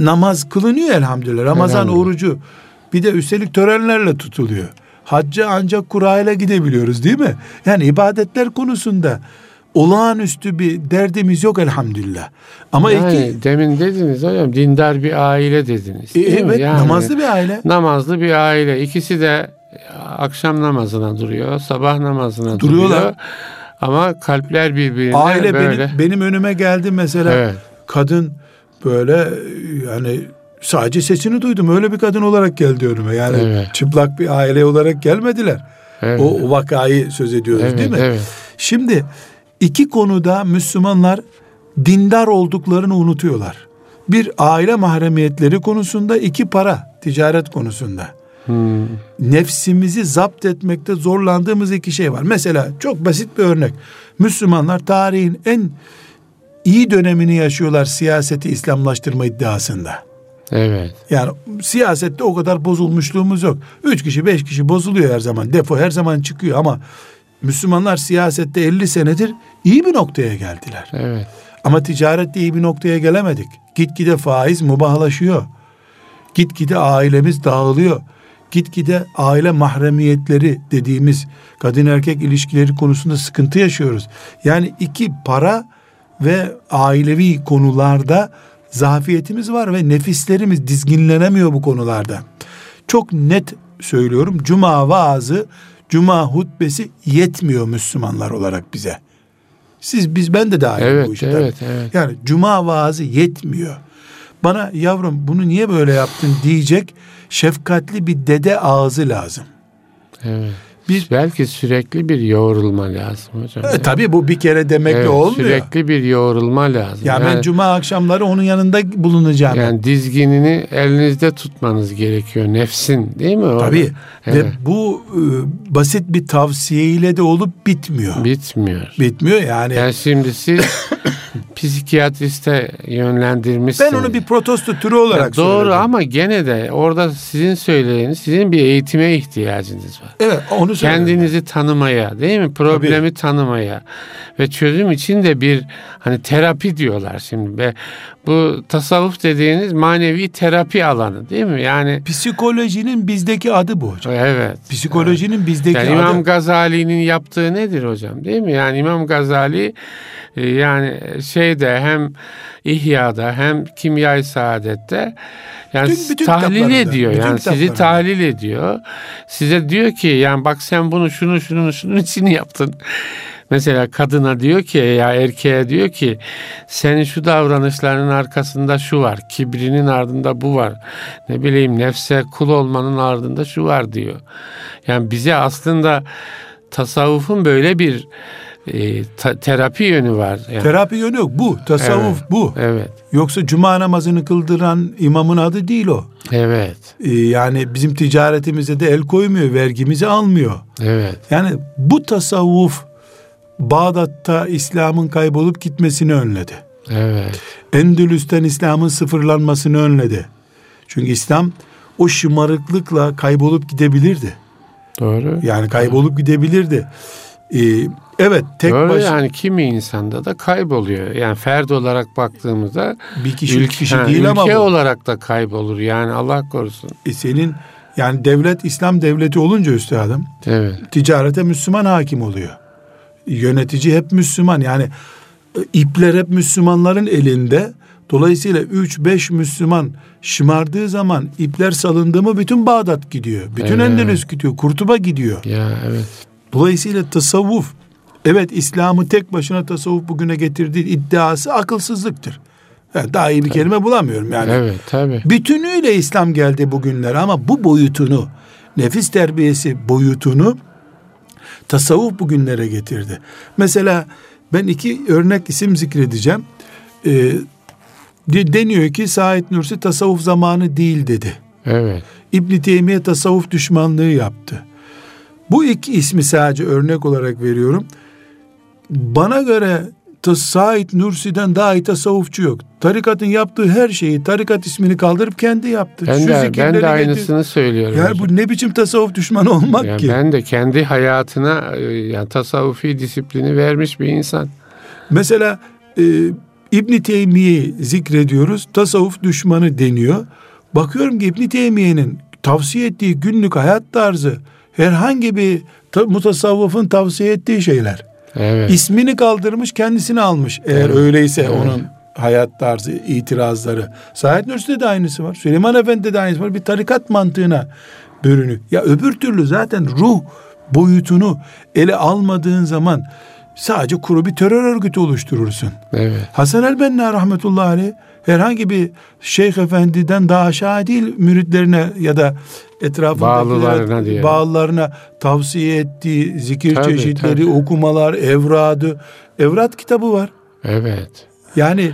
namaz kılınıyor elhamdülillah. Ramazan elhamdülillah. orucu bir de üstelik törenlerle tutuluyor. Hacca ancak kura ile gidebiliyoruz değil mi? Yani ibadetler konusunda olağanüstü bir derdimiz yok elhamdülillah. Ama yani iki, demin dediniz hocam dindar bir aile dediniz. E, evet yani, namazlı bir aile. Namazlı bir aile. İkisi de akşam namazına duruyor, sabah namazına Duruyorlar. duruyor. Ama kalpler birbirine aile böyle. Benim, benim önüme geldi mesela evet. kadın böyle yani sadece sesini duydum. Öyle bir kadın olarak geldi önüme. Yani evet. çıplak bir aile olarak gelmediler. Evet. O vakayı söz ediyoruz evet, değil mi? Evet. Şimdi iki konuda Müslümanlar dindar olduklarını unutuyorlar. Bir aile mahremiyetleri konusunda, iki para, ticaret konusunda. Hmm. Nefsimizi zapt etmekte zorlandığımız iki şey var. Mesela çok basit bir örnek. Müslümanlar tarihin en iyi dönemini yaşıyorlar siyaseti İslamlaştırma iddiasında. Evet. Yani siyasette o kadar bozulmuşluğumuz yok. Üç kişi beş kişi bozuluyor her zaman. Defo her zaman çıkıyor ama Müslümanlar siyasette 50 senedir iyi bir noktaya geldiler. Evet. Ama ticarette iyi bir noktaya gelemedik. Gitgide faiz mubahlaşıyor. Gitgide ailemiz dağılıyor. Gitgide aile mahremiyetleri dediğimiz kadın erkek ilişkileri konusunda sıkıntı yaşıyoruz. Yani iki para ve ailevi konularda zafiyetimiz var ve nefislerimiz dizginlenemiyor bu konularda. Çok net söylüyorum. Cuma vaazı, cuma hutbesi yetmiyor Müslümanlar olarak bize. Siz biz ben de dahil evet, bu işe. Evet, evet. Yani cuma vaazı yetmiyor. Bana yavrum bunu niye böyle yaptın diyecek şefkatli bir dede ağzı lazım. Evet. Bir, Belki sürekli bir yoğrulma lazım hocam. E, tabii bu bir kere demekle evet, olmuyor. Sürekli bir yoğrulma lazım. Ya yani, ben cuma akşamları onun yanında bulunacağım. Yani dizginini elinizde tutmanız gerekiyor. Nefsin değil mi? Orada? Tabii. Evet. Ve bu e, basit bir tavsiyeyle de olup bitmiyor. Bitmiyor. Bitmiyor yani. Yani şimdi siz psikiyatriste yönlendirmişsiniz. Ben onu bir protesto türü olarak ya Doğru söyledim. ama gene de orada sizin söylediğiniz sizin bir eğitime ihtiyacınız var. Evet onu söyledim. Kendinizi tanımaya değil mi? Problemi Tabii. tanımaya ve çözüm için de bir hani terapi diyorlar şimdi ve bu tasavvuf dediğiniz manevi terapi alanı değil mi? Yani psikolojinin bizdeki adı bu hocam. Evet. Psikolojinin evet. bizdeki yani adı. İmam Gazali'nin yaptığı nedir hocam? Değil mi? Yani İmam Gazali e, yani şeyde hem İhya'da hem Kimya-i Saadet'te yani bütün, bütün tahlil ediyor. Bütün yani sizi tahlil ediyor. Size diyor ki yani bak sen bunu şunu şunu şunun için yaptın. Mesela kadına diyor ki ya erkeğe diyor ki senin şu davranışlarının arkasında şu var. Kibrinin ardında bu var. Ne bileyim nefse kul olmanın ardında şu var diyor. Yani bize aslında tasavvufun böyle bir e, ta, terapi yönü var. Yani. Terapi yönü yok. Bu. Tasavvuf evet, bu. Evet. Yoksa cuma namazını kıldıran imamın adı değil o. Evet. E, yani bizim ticaretimize de el koymuyor. Vergimizi almıyor. Evet. Yani bu tasavvuf Bağdat'ta İslam'ın kaybolup gitmesini önledi. Evet. Endülüs'ten İslam'ın sıfırlanmasını önledi. Çünkü İslam o şımarıklıkla kaybolup gidebilirdi. Doğru. Yani kaybolup gidebilirdi. Ee, evet tek Doğru baş yani kimi insanda da kayboluyor. Yani ferd olarak baktığımızda bir kişi ülke, kişi ha, değil ülke ama bu. olarak da kaybolur. Yani Allah korusun. E senin yani devlet İslam devleti olunca üstadım Evet. ticarete Müslüman hakim oluyor. Yönetici hep Müslüman yani e, ipler hep Müslümanların elinde. Dolayısıyla 3-5 Müslüman şımardığı zaman ipler salındı mı bütün Bağdat gidiyor. Bütün Evet. Endülüs gidiyor. Kurtuba gidiyor. Ya evet. Dolayısıyla tasavvuf evet İslam'ı tek başına tasavvuf bugüne getirdiği iddiası akılsızlıktır. Yani daha iyi bir kelime bulamıyorum yani. Evet tabi. Bütünüyle İslam geldi bugünlere ama bu boyutunu nefis terbiyesi boyutunu tasavvuf bugünlere getirdi. Mesela ben iki örnek isim zikredeceğim. Ee, de- deniyor ki Said Nursi tasavvuf zamanı değil dedi. Evet. İbn Teymiye tasavvuf düşmanlığı yaptı. Bu iki ismi sadece örnek olarak veriyorum. Bana göre Said Nursi'den daha iyi tasavvufçu yok. Tarikatın yaptığı her şeyi tarikat ismini kaldırıp kendi yaptı. Ben Şu de, ben de getir- aynısını söylüyorum. Yani hocam. bu ne biçim tasavvuf düşmanı olmak Yani ki? ben de kendi hayatına e, yani tasavvufi disiplini vermiş bir insan. Mesela e, İbn Teymiye'yi zikrediyoruz. Tasavvuf düşmanı deniyor. Bakıyorum ki İbn Teymiye'nin tavsiye ettiği günlük hayat tarzı herhangi bir ta- mutasavvıfın tavsiye ettiği şeyler. Evet. İsmini kaldırmış kendisini almış. Eğer Evet. öyleyse Evet. onun hayat tarzı, itirazları. Said Nursi'de de aynısı var. Süleyman Efendi'de de aynısı var. Bir tarikat mantığına bürünüyor. Ya öbür türlü zaten ruh boyutunu ele almadığın zaman sadece kuru bir terör örgütü oluşturursun. Evet. Hasan el-Benna rahmetullahi aleyh herhangi bir şeyh efendiden daha aşağı değil müritlerine ya da Bağlılarına etrafındakilere diyelim. bağlılarına tavsiye ettiği zikir Tabii, çeşitleri, tabii. okumalar, evradı. Evrat kitabı var. Evet. Yani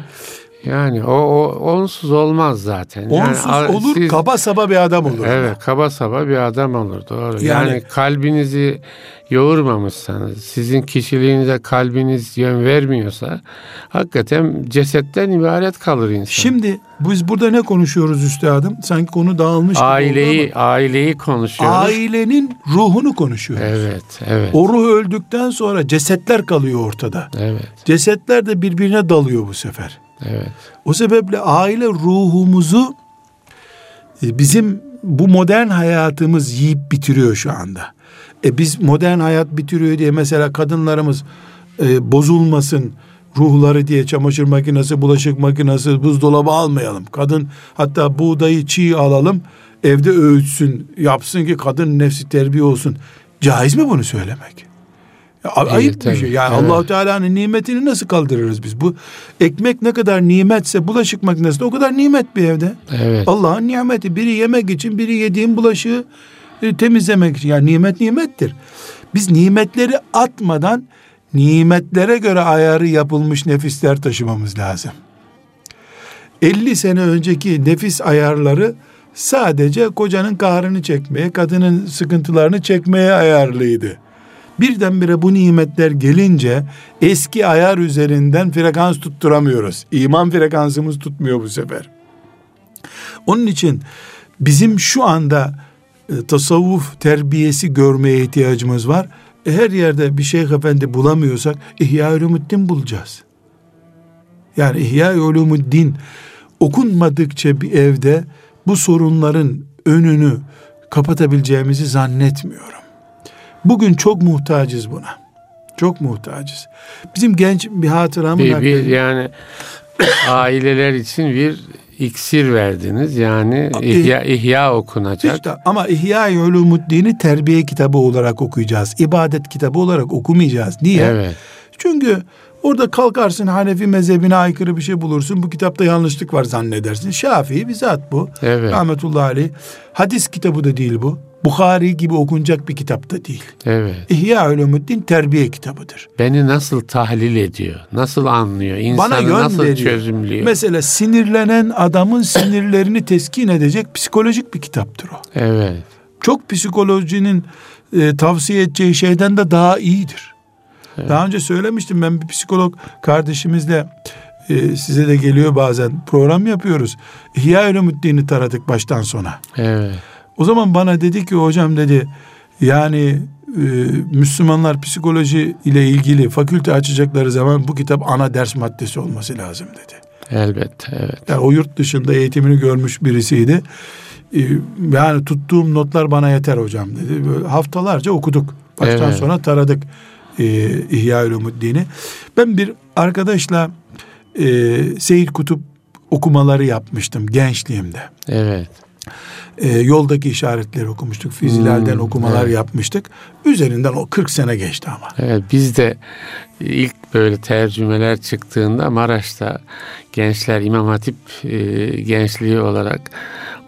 Yani o, o onsuz olmaz zaten. Yani onsuz a- olur siz- kaba saba bir adam olur. Evet kaba saba bir adam olur doğru. Yani- Yani, kalbinizi yoğurmamışsanız, sizin kişiliğinize kalbiniz yön vermiyorsa hakikaten cesetten ibaret kalır insan. Şimdi biz burada ne konuşuyoruz üstadım? Sanki konu dağılmış gibi aileyi aileyi ama konuşuyoruz. ailenin ruhunu konuşuyoruz. Evet, evet. O ruh öldükten sonra cesetler kalıyor ortada. Evet, Cesetler de birbirine dalıyor bu sefer. Evet. O sebeple aile ruhumuzu e, bizim bu modern hayatımız yiyip bitiriyor şu anda. E biz modern hayat bitiriyor diye mesela kadınlarımız e, bozulmasın ruhları diye çamaşır makinesi, bulaşık makinesi, buzdolabı almayalım. Kadın hatta buğdayı çiğ alalım, evde öğütsün, yapsın ki kadın nefsi terbiye olsun. Caiz mi bunu söylemek? Ya, ayıp bir tabii. şey. Yani Evet. Allahu Teala'nın nimetini nasıl kaldırırız biz? Bu ekmek ne kadar nimetse bulaşık makinesi de o kadar nimet bir evde. Evet. Allah'ın nimeti. Biri yemek için, biri yediğin bulaşığı e, temizlemek için. Yani nimet nimettir. Biz nimetleri atmadan nimetlere göre ayarı yapılmış nefisler taşımamız lazım. 50 sene önceki nefis ayarları sadece kocanın kahrını çekmeye, kadının sıkıntılarını çekmeye ayarlıydı. Birdenbire bu nimetler gelince eski ayar üzerinden frekans tutturamıyoruz. İman frekansımız tutmuyor bu sefer. Onun için bizim şu anda e, tasavvuf terbiyesi görmeye ihtiyacımız var. E, her yerde bir şeyh efendi bulamıyorsak İhya Ulumuddin bulacağız. Yani İhya Ulumuddin okunmadıkça bir evde bu sorunların önünü kapatabileceğimizi zannetmiyorum. Bugün çok muhtacız buna. Çok muhtacız. Bizim genç bir hatıramı Bir, bir yani aileler için bir iksir verdiniz. Yani ihya, ihya okunacak. İşte ama İhya-i Ulumuddin'i terbiye kitabı olarak okuyacağız. İbadet kitabı olarak okumayacağız. Niye? Evet. Çünkü orada kalkarsın Hanefi mezhebine aykırı bir şey bulursun. Bu kitapta yanlışlık var zannedersin. Şafii bizzat bu. Evet. Rahmetullahi aleyh. Hadis kitabı da değil bu. Bukhari gibi okunacak bir kitap da değil. Evet. İhya Ulumuddin terbiye kitabıdır. Beni nasıl tahlil ediyor? Nasıl anlıyor? Bana İnsanı yön nasıl veriyor. çözümlüyor? Mesela sinirlenen adamın sinirlerini teskin edecek psikolojik bir kitaptır o. evet. çok psikolojinin e, tavsiye edeceği şeyden de daha iyidir. Daha önce söylemiştim ben bir psikolog kardeşimizle e, size de geliyor bazen program yapıyoruz. İhya Ulumuddin'i taradık baştan sona. Evet. O zaman bana dedi ki hocam dedi Yani e, Müslümanlar psikoloji ile ilgili fakülte açacakları zaman bu kitap ana ders maddesi olması lazım dedi. Elbette evet. Yani o yurt dışında eğitimini görmüş birisiydi. E, yani tuttuğum notlar bana yeter hocam dedi. Böyle haftalarca okuduk. Baştan evet. sona taradık e, İhya Ulumuddin'i. Ben bir arkadaşla e, Seyit Kutup okumaları yapmıştım gençliğimde. Evet. E, yoldaki işaretleri okumuştuk. Fizilalden hmm, okumalar evet. yapmıştık. Üzerinden o 40 sene geçti ama. Evet biz de ilk böyle tercümeler çıktığında Maraş'ta gençler İmam Hatip e, gençliği olarak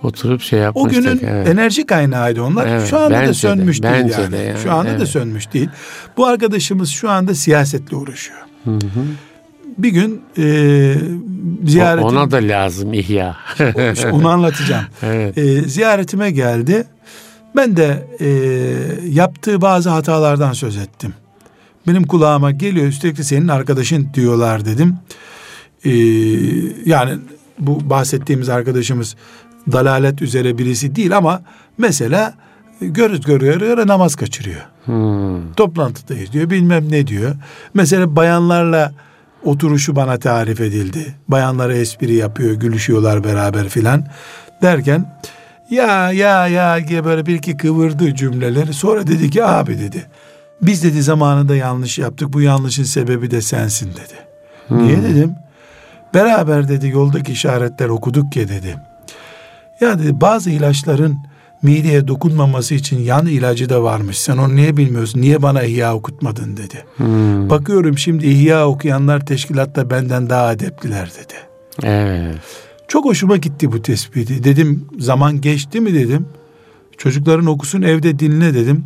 oturup şey yapmıştık. O günün evet. enerji kaynağıydı onlar. Evet, şu anda da sönmüş de, değil yani. De yani. Şu anda evet. da sönmüş değil. Bu arkadaşımız şu anda siyasetle uğraşıyor. Hı hı bir gün e, ziyaretim... Ona da lazım ihya. onu anlatacağım. evet. e, ziyaretime geldi. Ben de e, yaptığı bazı hatalardan söz ettim. Benim kulağıma geliyor üstelik senin arkadaşın diyorlar dedim. E, yani bu bahsettiğimiz arkadaşımız dalalet üzere birisi değil ama mesela görüz görüyor, görüyor namaz kaçırıyor. Hmm. Toplantıdayız diyor bilmem ne diyor. Mesela bayanlarla oturuşu bana tarif edildi. Bayanlara espri yapıyor, gülüşüyorlar beraber filan. Derken ya ya ya diye böyle bir iki kıvırdı cümleleri. Sonra dedi ki abi dedi. Biz dedi zamanında yanlış yaptık. Bu yanlışın sebebi de sensin dedi. Hmm. Niye dedim? Beraber dedi yoldaki işaretler okuduk ya dedi. Ya dedi bazı ilaçların mideye dokunmaması için yan ilacı da varmış. Sen onu niye bilmiyorsun? Niye bana ihya okutmadın dedi. Hmm. Bakıyorum şimdi ihya okuyanlar teşkilatta benden daha adepliler dedi. Evet. Çok hoşuma gitti bu tespiti. Dedim zaman geçti mi dedim. Çocukların okusun evde dinle dedim.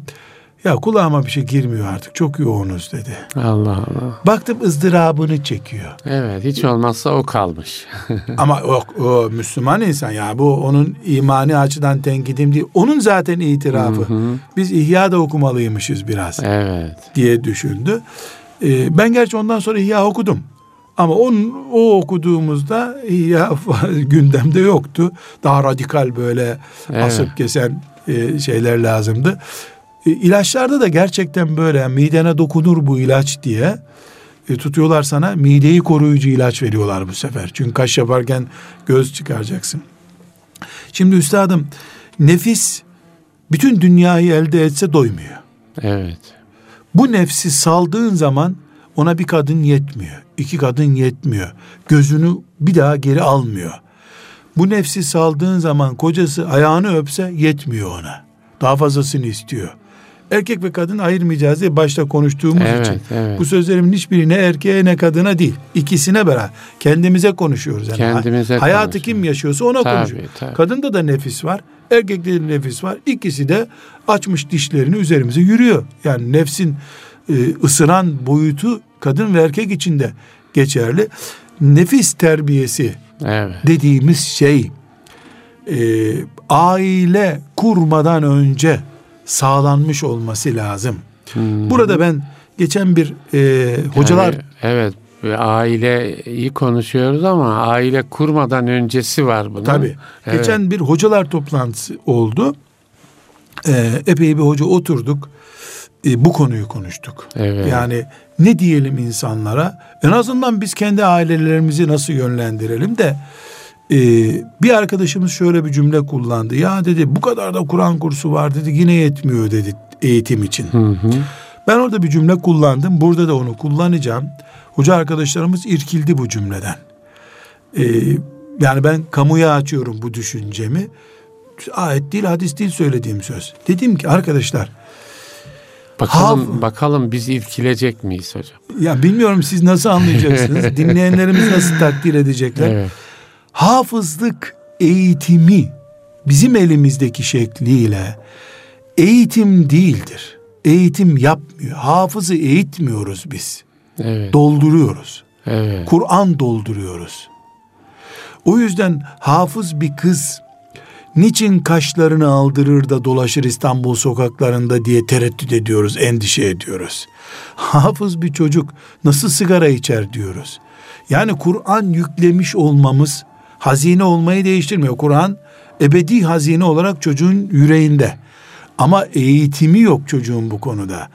Ya kulağıma bir şey girmiyor artık. Çok yoğunuz dedi. Allah Allah. Baktım ızdırabını çekiyor. Evet hiç olmazsa o kalmış. Ama o, o Müslüman insan ya bu onun imani açıdan tenkidim değil. Onun zaten itirafı. Hı hı. Biz ihya da okumalıymışız biraz. Evet. Diye düşündü. Ee, ben gerçi ondan sonra ihya okudum. Ama onun, o okuduğumuzda ihya gündemde yoktu. Daha radikal böyle evet. asıp kesen e, şeyler lazımdı. E, ilaçlarda da gerçekten böyle yani midene dokunur bu ilaç diye e, tutuyorlar sana mideyi koruyucu ilaç veriyorlar bu sefer. Çünkü kaş yaparken göz çıkaracaksın. Şimdi üstadım nefis bütün dünyayı elde etse doymuyor. Evet. Bu nefsi saldığın zaman ona bir kadın yetmiyor. iki kadın yetmiyor. Gözünü bir daha geri almıyor. Bu nefsi saldığın zaman kocası ayağını öpse yetmiyor ona. Daha fazlasını istiyor erkek ve kadın ayırmayacağız diye başta konuştuğumuz evet, için. Evet. Bu sözlerimin hiçbiri ne erkeğe ne kadına değil. İkisine beraber. Kendimize konuşuyoruz. Yani. Kendimize Hayatı kim yaşıyorsa ona tabii, konuşuyor. Tabii. Kadında da nefis var. Erkekte de nefis var. İkisi de açmış dişlerini üzerimize yürüyor. Yani nefsin e, ısıran boyutu kadın ve erkek içinde geçerli. Nefis terbiyesi evet. dediğimiz şey e, aile kurmadan önce sağlanmış olması lazım. Hmm. Burada ben geçen bir e, hocalar... Yani, evet aileyi konuşuyoruz ama aile kurmadan öncesi var bunun. Tabii. Evet. Geçen bir hocalar toplantısı oldu. Ee, epey bir hoca oturduk. Ee, bu konuyu konuştuk. Evet. Yani ne diyelim insanlara? En azından biz kendi ailelerimizi nasıl yönlendirelim de ee, bir arkadaşımız şöyle bir cümle kullandı. Ya dedi bu kadar da Kur'an kursu var dedi yine yetmiyor dedi eğitim için. Hı hı. Ben orada bir cümle kullandım. Burada da onu kullanacağım. Hoca arkadaşlarımız irkildi bu cümleden. Ee, yani ben kamuya açıyorum bu düşüncemi. Ayet değil hadis değil söylediğim söz. Dedim ki arkadaşlar Bakalım hav- bakalım biz irkilecek miyiz hocam? Ya bilmiyorum siz nasıl anlayacaksınız? Dinleyenlerimiz nasıl takdir edecekler? Evet hafızlık eğitimi bizim elimizdeki şekliyle eğitim değildir. Eğitim yapmıyor. Hafızı eğitmiyoruz biz. Evet. Dolduruyoruz. Evet. Kur'an dolduruyoruz. O yüzden hafız bir kız niçin kaşlarını aldırır da dolaşır İstanbul sokaklarında diye tereddüt ediyoruz, endişe ediyoruz. Hafız bir çocuk nasıl sigara içer diyoruz. Yani Kur'an yüklemiş olmamız hazine olmayı değiştirmiyor. Kur'an ebedi hazine olarak çocuğun yüreğinde. Ama eğitimi yok çocuğun bu konuda.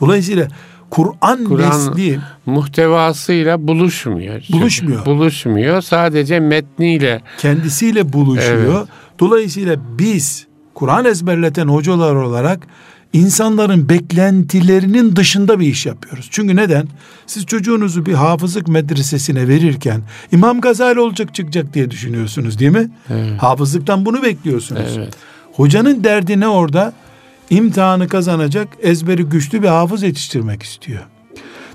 Dolayısıyla Kur'an Kur nesli muhtevasıyla buluşmuyor. Buluşmuyor. Buluşmuyor. Sadece metniyle kendisiyle buluşuyor. Evet. Dolayısıyla biz Kur'an ezberleten hocalar olarak insanların beklentilerinin dışında bir iş yapıyoruz. Çünkü neden? Siz çocuğunuzu bir hafızlık medresesine verirken İmam Gazali olacak çıkacak diye düşünüyorsunuz değil mi? Evet. Hafızlıktan bunu bekliyorsunuz. Evet. Hocanın derdi ne orada? İmtihanı kazanacak, ezberi güçlü bir hafız yetiştirmek istiyor.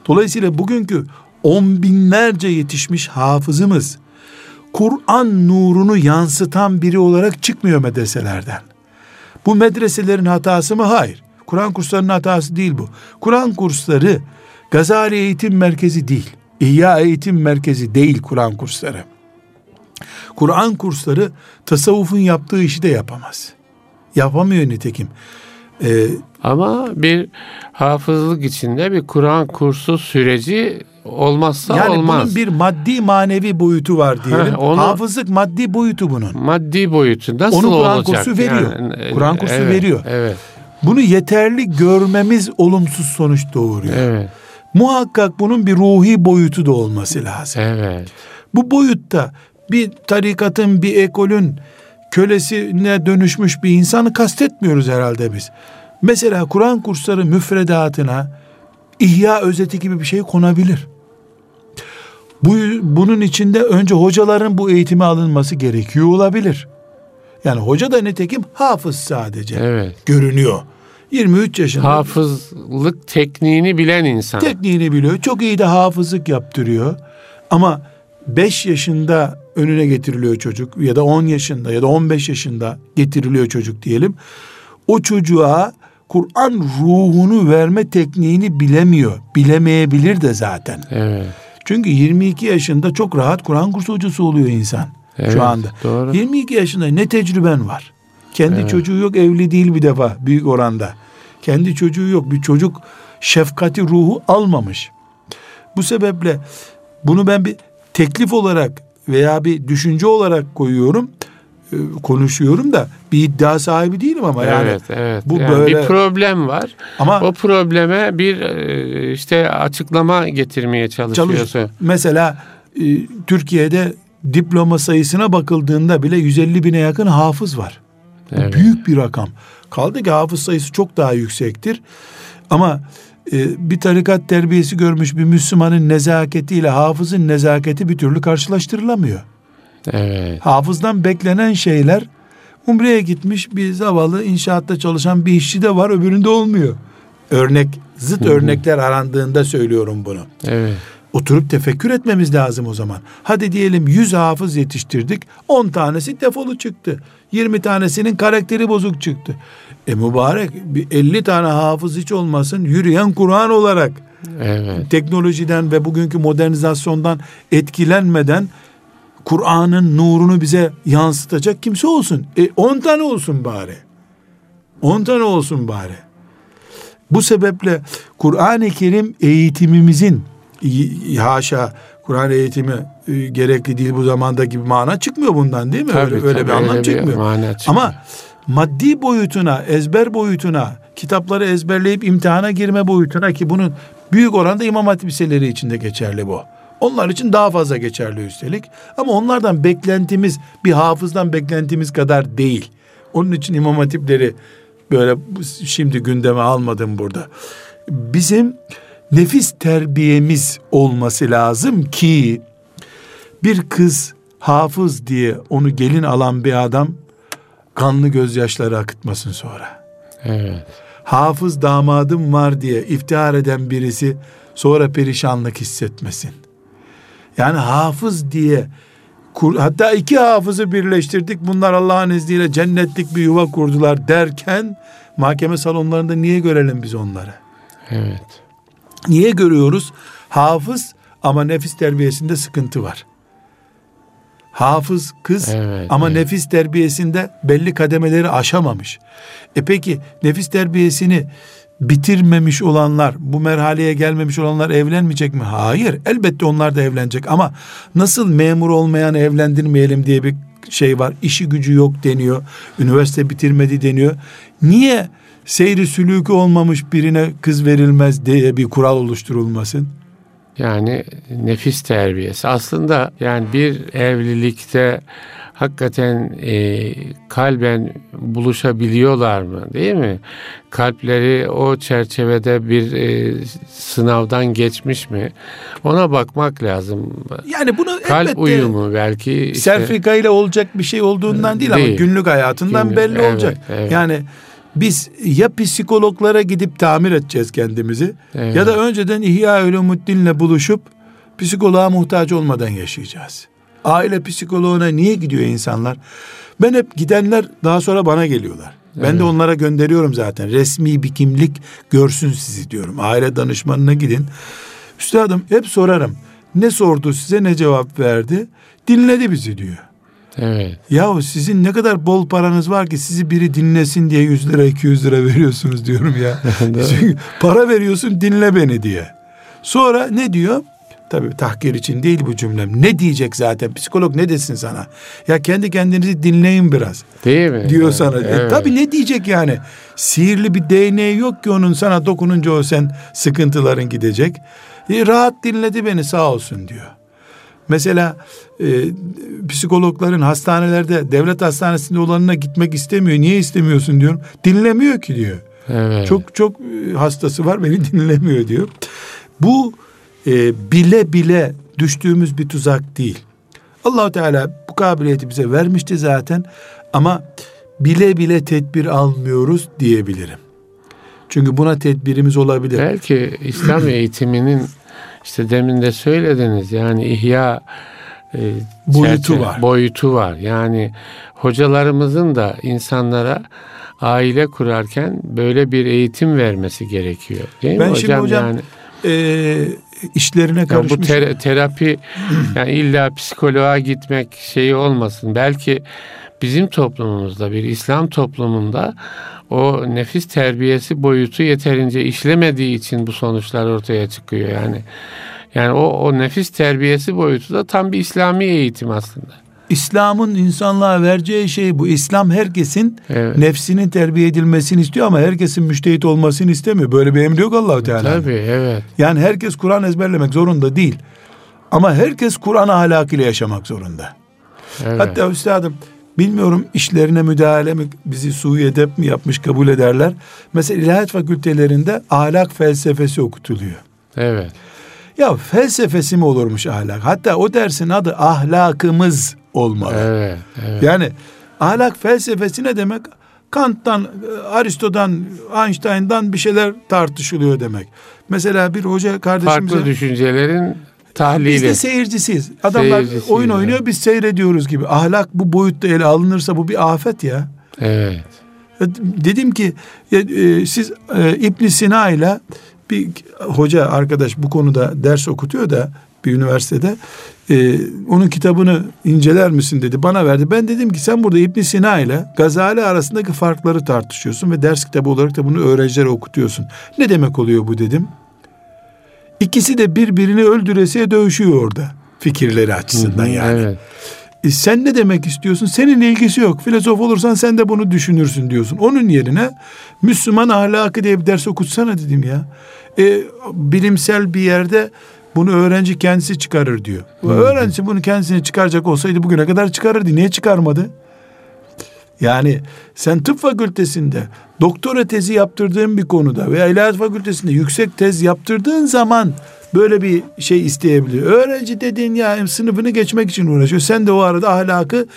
Dolayısıyla bugünkü on binlerce yetişmiş hafızımız Kur'an nurunu yansıtan biri olarak çıkmıyor medreselerden. Bu medreselerin hatası mı? Hayır. Kur'an kurslarının hatası değil bu. Kur'an kursları Gazali Eğitim Merkezi değil. İhya Eğitim Merkezi değil Kur'an kursları. Kur'an kursları tasavvufun yaptığı işi de yapamaz. Yapamıyor nitekim. Ee, Ama bir hafızlık içinde bir Kur'an kursu süreci olmazsa yani olmaz. bunun bir maddi manevi boyutu var diyelim. Onu, Hafızlık maddi boyutu bunun. Maddi boyutu nasıl onu Kur'an olacak? kursu veriyor. Yani, Kur'an kursu evet, veriyor. Evet. Bunu yeterli görmemiz olumsuz sonuç doğuruyor. Evet. Muhakkak bunun bir ruhi boyutu da olması lazım. Evet. Bu boyutta bir tarikatın, bir ekolün kölesine dönüşmüş bir insanı kastetmiyoruz herhalde biz. Mesela Kur'an kursları müfredatına ihya özeti gibi bir şey konabilir. Bu, bunun içinde önce hocaların bu eğitimi alınması gerekiyor olabilir. Yani hoca da nitekim hafız sadece. Evet. Görünüyor. 23 yaşında. Hafızlık tekniğini bilen insan. Tekniğini biliyor. Çok iyi de hafızlık yaptırıyor. Ama 5 yaşında önüne getiriliyor çocuk ya da 10 yaşında ya da 15 yaşında getiriliyor çocuk diyelim. O çocuğa Kur'an ruhunu verme tekniğini bilemiyor. Bilemeyebilir de zaten. Evet. Çünkü 22 yaşında çok rahat Kur'an kursu hocası oluyor insan evet, şu anda. Doğru. 22 yaşında ne tecrüben var? Kendi evet. çocuğu yok, evli değil bir defa büyük oranda. Kendi çocuğu yok, bir çocuk şefkati ruhu almamış. Bu sebeple bunu ben bir teklif olarak veya bir düşünce olarak koyuyorum e, konuşuyorum da bir iddia sahibi değilim ama yani evet, evet. bu yani böyle bir problem var. Ama o probleme bir e, işte açıklama getirmeye çalışıyorsun. Çalış, mesela e, Türkiye'de diploma sayısına bakıldığında bile 150 bine yakın hafız var. Evet. Büyük bir rakam. Kaldı ki hafız sayısı çok daha yüksektir. Ama e, bir tarikat terbiyesi görmüş bir Müslümanın nezaketiyle hafızın nezaketi bir türlü karşılaştırılamıyor. Evet. Hafızdan beklenen şeyler Umre'ye gitmiş bir zavallı inşaatta çalışan bir işçi de var öbüründe olmuyor. Örnek, zıt Hı-hı. örnekler arandığında söylüyorum bunu. Evet. Oturup tefekkür etmemiz lazım o zaman. Hadi diyelim 100 hafız yetiştirdik. 10 tanesi defolu çıktı. 20 tanesinin karakteri bozuk çıktı. E mübarek bir 50 tane hafız hiç olmasın yürüyen Kur'an olarak. Evet. Teknolojiden ve bugünkü modernizasyondan etkilenmeden Kur'an'ın nurunu bize yansıtacak kimse olsun. E 10 tane olsun bari. 10 tane olsun bari. Bu sebeple Kur'an-ı Kerim eğitimimizin haşa Kur'an eğitimi e, gerekli değil bu zamanda gibi mana çıkmıyor bundan değil mi? Tabii, öyle, öyle tabii, bir anlam çıkmıyor. Bir Ama maddi boyutuna, ezber boyutuna, kitapları ezberleyip imtihana girme boyutuna ki bunun büyük oranda imam hatip liseleri içinde geçerli bu. Onlar için daha fazla geçerli üstelik. Ama onlardan beklentimiz bir hafızdan beklentimiz kadar değil. Onun için imam hatipleri böyle şimdi gündeme almadım burada. Bizim nefis terbiyemiz olması lazım ki bir kız hafız diye onu gelin alan bir adam kanlı gözyaşları akıtmasın sonra. Evet. Hafız damadım var diye iftihar eden birisi sonra perişanlık hissetmesin. Yani hafız diye hatta iki hafızı birleştirdik bunlar Allah'ın izniyle cennetlik bir yuva kurdular derken mahkeme salonlarında niye görelim biz onları? Evet. Niye görüyoruz? Hafız ama nefis terbiyesinde sıkıntı var. Hafız kız evet, ama evet. nefis terbiyesinde belli kademeleri aşamamış. E peki nefis terbiyesini bitirmemiş olanlar, bu merhaleye gelmemiş olanlar evlenmeyecek mi? Hayır, elbette onlar da evlenecek ama nasıl memur olmayan evlendirmeyelim diye bir şey var. İşi gücü yok deniyor. Üniversite bitirmedi deniyor. Niye seyri sülükü olmamış birine kız verilmez diye bir kural oluşturulmasın? Yani nefis terbiyesi. Aslında yani bir evlilikte hakikaten e, kalben buluşabiliyorlar mı değil mi? Kalpleri o çerçevede bir e, sınavdan geçmiş mi? Ona bakmak lazım. Yani bunu kalp uyumu belki işte, serfika ile olacak bir şey olduğundan değil, değil. ama günlük hayatından günlük, belli evet, olacak. Evet. Yani biz ya psikologlara gidip tamir edeceğiz kendimizi evet. ya da önceden İhya Ulumuddin'le buluşup psikoloğa muhtaç olmadan yaşayacağız. Aile psikoloğuna niye gidiyor insanlar? Ben hep gidenler daha sonra bana geliyorlar. Ben evet. de onlara gönderiyorum zaten. Resmi bir kimlik görsün sizi diyorum. Aile danışmanına gidin. Üstadım hep sorarım. Ne sordu size ne cevap verdi? Dinledi bizi diyor. Evet. Yahu sizin ne kadar bol paranız var ki sizi biri dinlesin diye 100 lira 200 lira veriyorsunuz diyorum ya. Çünkü para veriyorsun dinle beni diye. Sonra ne diyor? Tabii tahkir için değil bu cümlem. Ne diyecek zaten? Psikolog ne desin sana? Ya kendi kendinizi dinleyin biraz. Değil mi? Diyor evet, sana. E, evet. E, tabii ne diyecek yani? Sihirli bir değneği yok ki onun sana dokununca o sen sıkıntıların gidecek. E, rahat dinledi beni sağ olsun diyor. Mesela e, psikologların hastanelerde devlet hastanesinde olanına gitmek istemiyor. Niye istemiyorsun diyorum. Dinlemiyor ki diyor. Evet. Çok çok e, hastası var beni dinlemiyor diyor. Bu e, bile bile düştüğümüz bir tuzak değil. Allahu Teala bu kabiliyeti bize vermişti zaten ama bile bile tedbir almıyoruz diyebilirim. Çünkü buna tedbirimiz olabilir. Belki İslam eğitiminin işte demin de söylediniz yani ihya e, boyutu var. Boyutu var. Yani hocalarımızın da insanlara aile kurarken böyle bir eğitim vermesi gerekiyor. Değil ben mi şimdi hocam yani, e, işlerine karışmış. bu ter, terapi yani illa psikoloğa gitmek şeyi olmasın. Belki bizim toplumumuzda bir İslam toplumunda o nefis terbiyesi boyutu yeterince işlemediği için bu sonuçlar ortaya çıkıyor yani. Yani o, o nefis terbiyesi boyutu da tam bir İslami eğitim aslında. İslam'ın insanlığa vereceği şey bu. İslam herkesin evet. nefsinin terbiye edilmesini istiyor ama herkesin müştehit olmasını istemiyor. Böyle bir emri yok Allahu Teala. Tabii evet. Yani herkes Kur'an ezberlemek zorunda değil. Ama herkes Kur'an ahlakıyla yaşamak zorunda. Evet. Hatta üstadım bilmiyorum işlerine müdahale mi bizi suyu edep mi yapmış kabul ederler. Mesela ilahiyat fakültelerinde ahlak felsefesi okutuluyor. Evet. Ya felsefesi mi olurmuş ahlak? Hatta o dersin adı ahlakımız olmalı. Evet, evet. Yani ahlak felsefesi ne demek? Kant'tan, Aristo'dan, Einstein'dan bir şeyler tartışılıyor demek. Mesela bir hoca kardeşimize... Farklı düşüncelerin tahlili. Biz de seyircisiyiz. Adamlar seyircisiyiz oyun oynuyor yani. biz seyrediyoruz gibi. Ahlak bu boyutta ele alınırsa bu bir afet ya. Evet. Dedim ki e, siz e, İbn Sina ile bir hoca arkadaş bu konuda ders okutuyor da bir üniversitede e, onun kitabını inceler misin dedi bana verdi. Ben dedim ki sen burada İbn Sina ile Gazali arasındaki farkları tartışıyorsun ve ders kitabı olarak da bunu öğrencilere okutuyorsun. Ne demek oluyor bu dedim. İkisi de birbirini öldüresiye dövüşüyor orada fikirleri açısından yani. Evet. E sen ne demek istiyorsun? Senin ilgisi yok. Filozof olursan sen de bunu düşünürsün diyorsun. Onun yerine Müslüman ahlakı diye bir ders okutsana dedim ya. E, bilimsel bir yerde bunu öğrenci kendisi çıkarır diyor. Hı. Öğrenci bunu kendisine çıkaracak olsaydı bugüne kadar çıkarırdı. Niye çıkarmadı? Yani sen tıp fakültesinde doktora tezi yaptırdığın bir konuda veya ilahiyat fakültesinde yüksek tez yaptırdığın zaman böyle bir şey isteyebiliyor. Öğrenci dediğin ya sınıfını geçmek için uğraşıyor. Sen de o arada ahlakı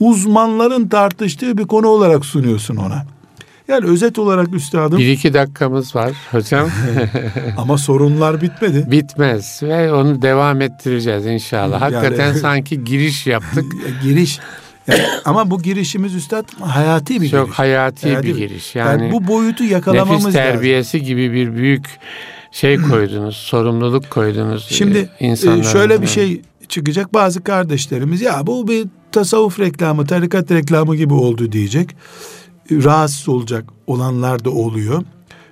uzmanların tartıştığı bir konu olarak sunuyorsun ona. Yani özet olarak üstadım. Bir iki dakikamız var hocam. Ama sorunlar bitmedi. Bitmez ve onu devam ettireceğiz inşallah. Hakikaten yani, sanki giriş yaptık. giriş yani, ama bu girişimiz üstad hayati bir Çok giriş. hayati, hayati bir giriş. Yani, yani bu boyutu yakalamamız nefis terbiyesi lazım. gibi bir büyük şey koydunuz, sorumluluk koydunuz. Şimdi e, şöyle bir şey çıkacak. Bazı kardeşlerimiz ya bu bir tasavvuf reklamı, tarikat reklamı gibi oldu diyecek. Rahatsız olacak olanlar da oluyor.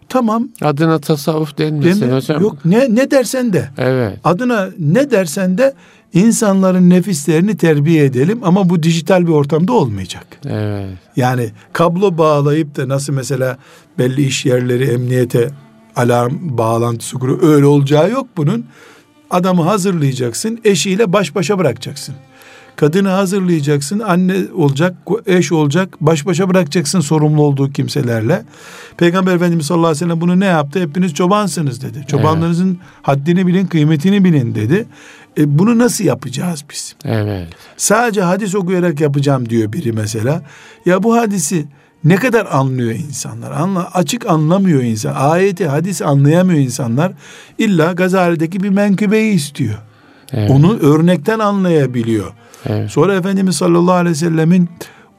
Tamam. Adına tasavvuf denmesin Demi, hocam. Yok ne ne dersen de. Evet. Adına ne dersen de insanların nefislerini terbiye edelim ama bu dijital bir ortamda olmayacak. Evet. Yani kablo bağlayıp da nasıl mesela belli iş yerleri emniyete alarm bağlantısı kuruyor. Öyle olacağı yok bunun. Adamı hazırlayacaksın, eşiyle baş başa bırakacaksın. Kadını hazırlayacaksın, anne olacak, eş olacak, baş başa bırakacaksın sorumlu olduğu kimselerle. Peygamber Efendimiz sallallahu aleyhi ve sellem bunu ne yaptı? Hepiniz çobansınız dedi. Çobanlarınızın evet. haddini bilin, kıymetini bilin dedi. E bunu nasıl yapacağız biz? Evet. Sadece hadis okuyarak yapacağım diyor biri mesela. Ya bu hadisi ne kadar anlıyor insanlar? Anla, açık anlamıyor insan. Ayeti, hadis anlayamıyor insanlar. İlla Gazali'deki bir menkıbeyi istiyor. Evet. Onu örnekten anlayabiliyor. Evet. Sonra Efendimiz sallallahu aleyhi ve sellemin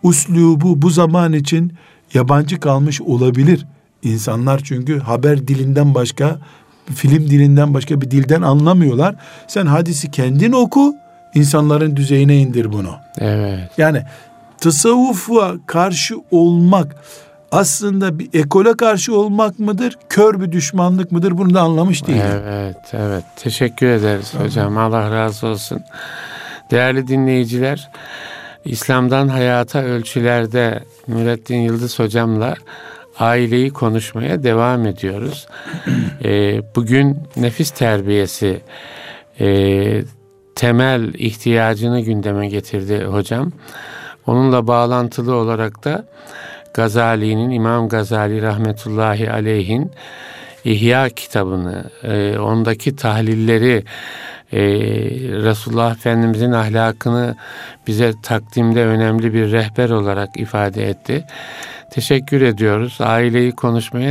uslubu bu zaman için yabancı kalmış olabilir. İnsanlar çünkü haber dilinden başka, film dilinden başka bir dilden anlamıyorlar. Sen hadisi kendin oku, insanların düzeyine indir bunu. Evet. Yani tasavvufa karşı olmak aslında bir ekole karşı olmak mıdır? Kör bir düşmanlık mıdır? Bunu da anlamış değilim. Evet, evet. Teşekkür ederiz tamam. hocam. Allah razı olsun. Değerli dinleyiciler, İslam'dan hayata ölçülerde Nurettin Yıldız hocamla aileyi konuşmaya devam ediyoruz. e, bugün nefis terbiyesi e, temel ihtiyacını gündeme getirdi hocam. Onunla bağlantılı olarak da Gazali'nin, İmam Gazali rahmetullahi aleyhin İhya kitabını, e, ondaki tahlilleri, e, Resulullah Efendimizin ahlakını bize takdimde önemli bir rehber olarak ifade etti. Teşekkür ediyoruz. Aileyi konuşmaya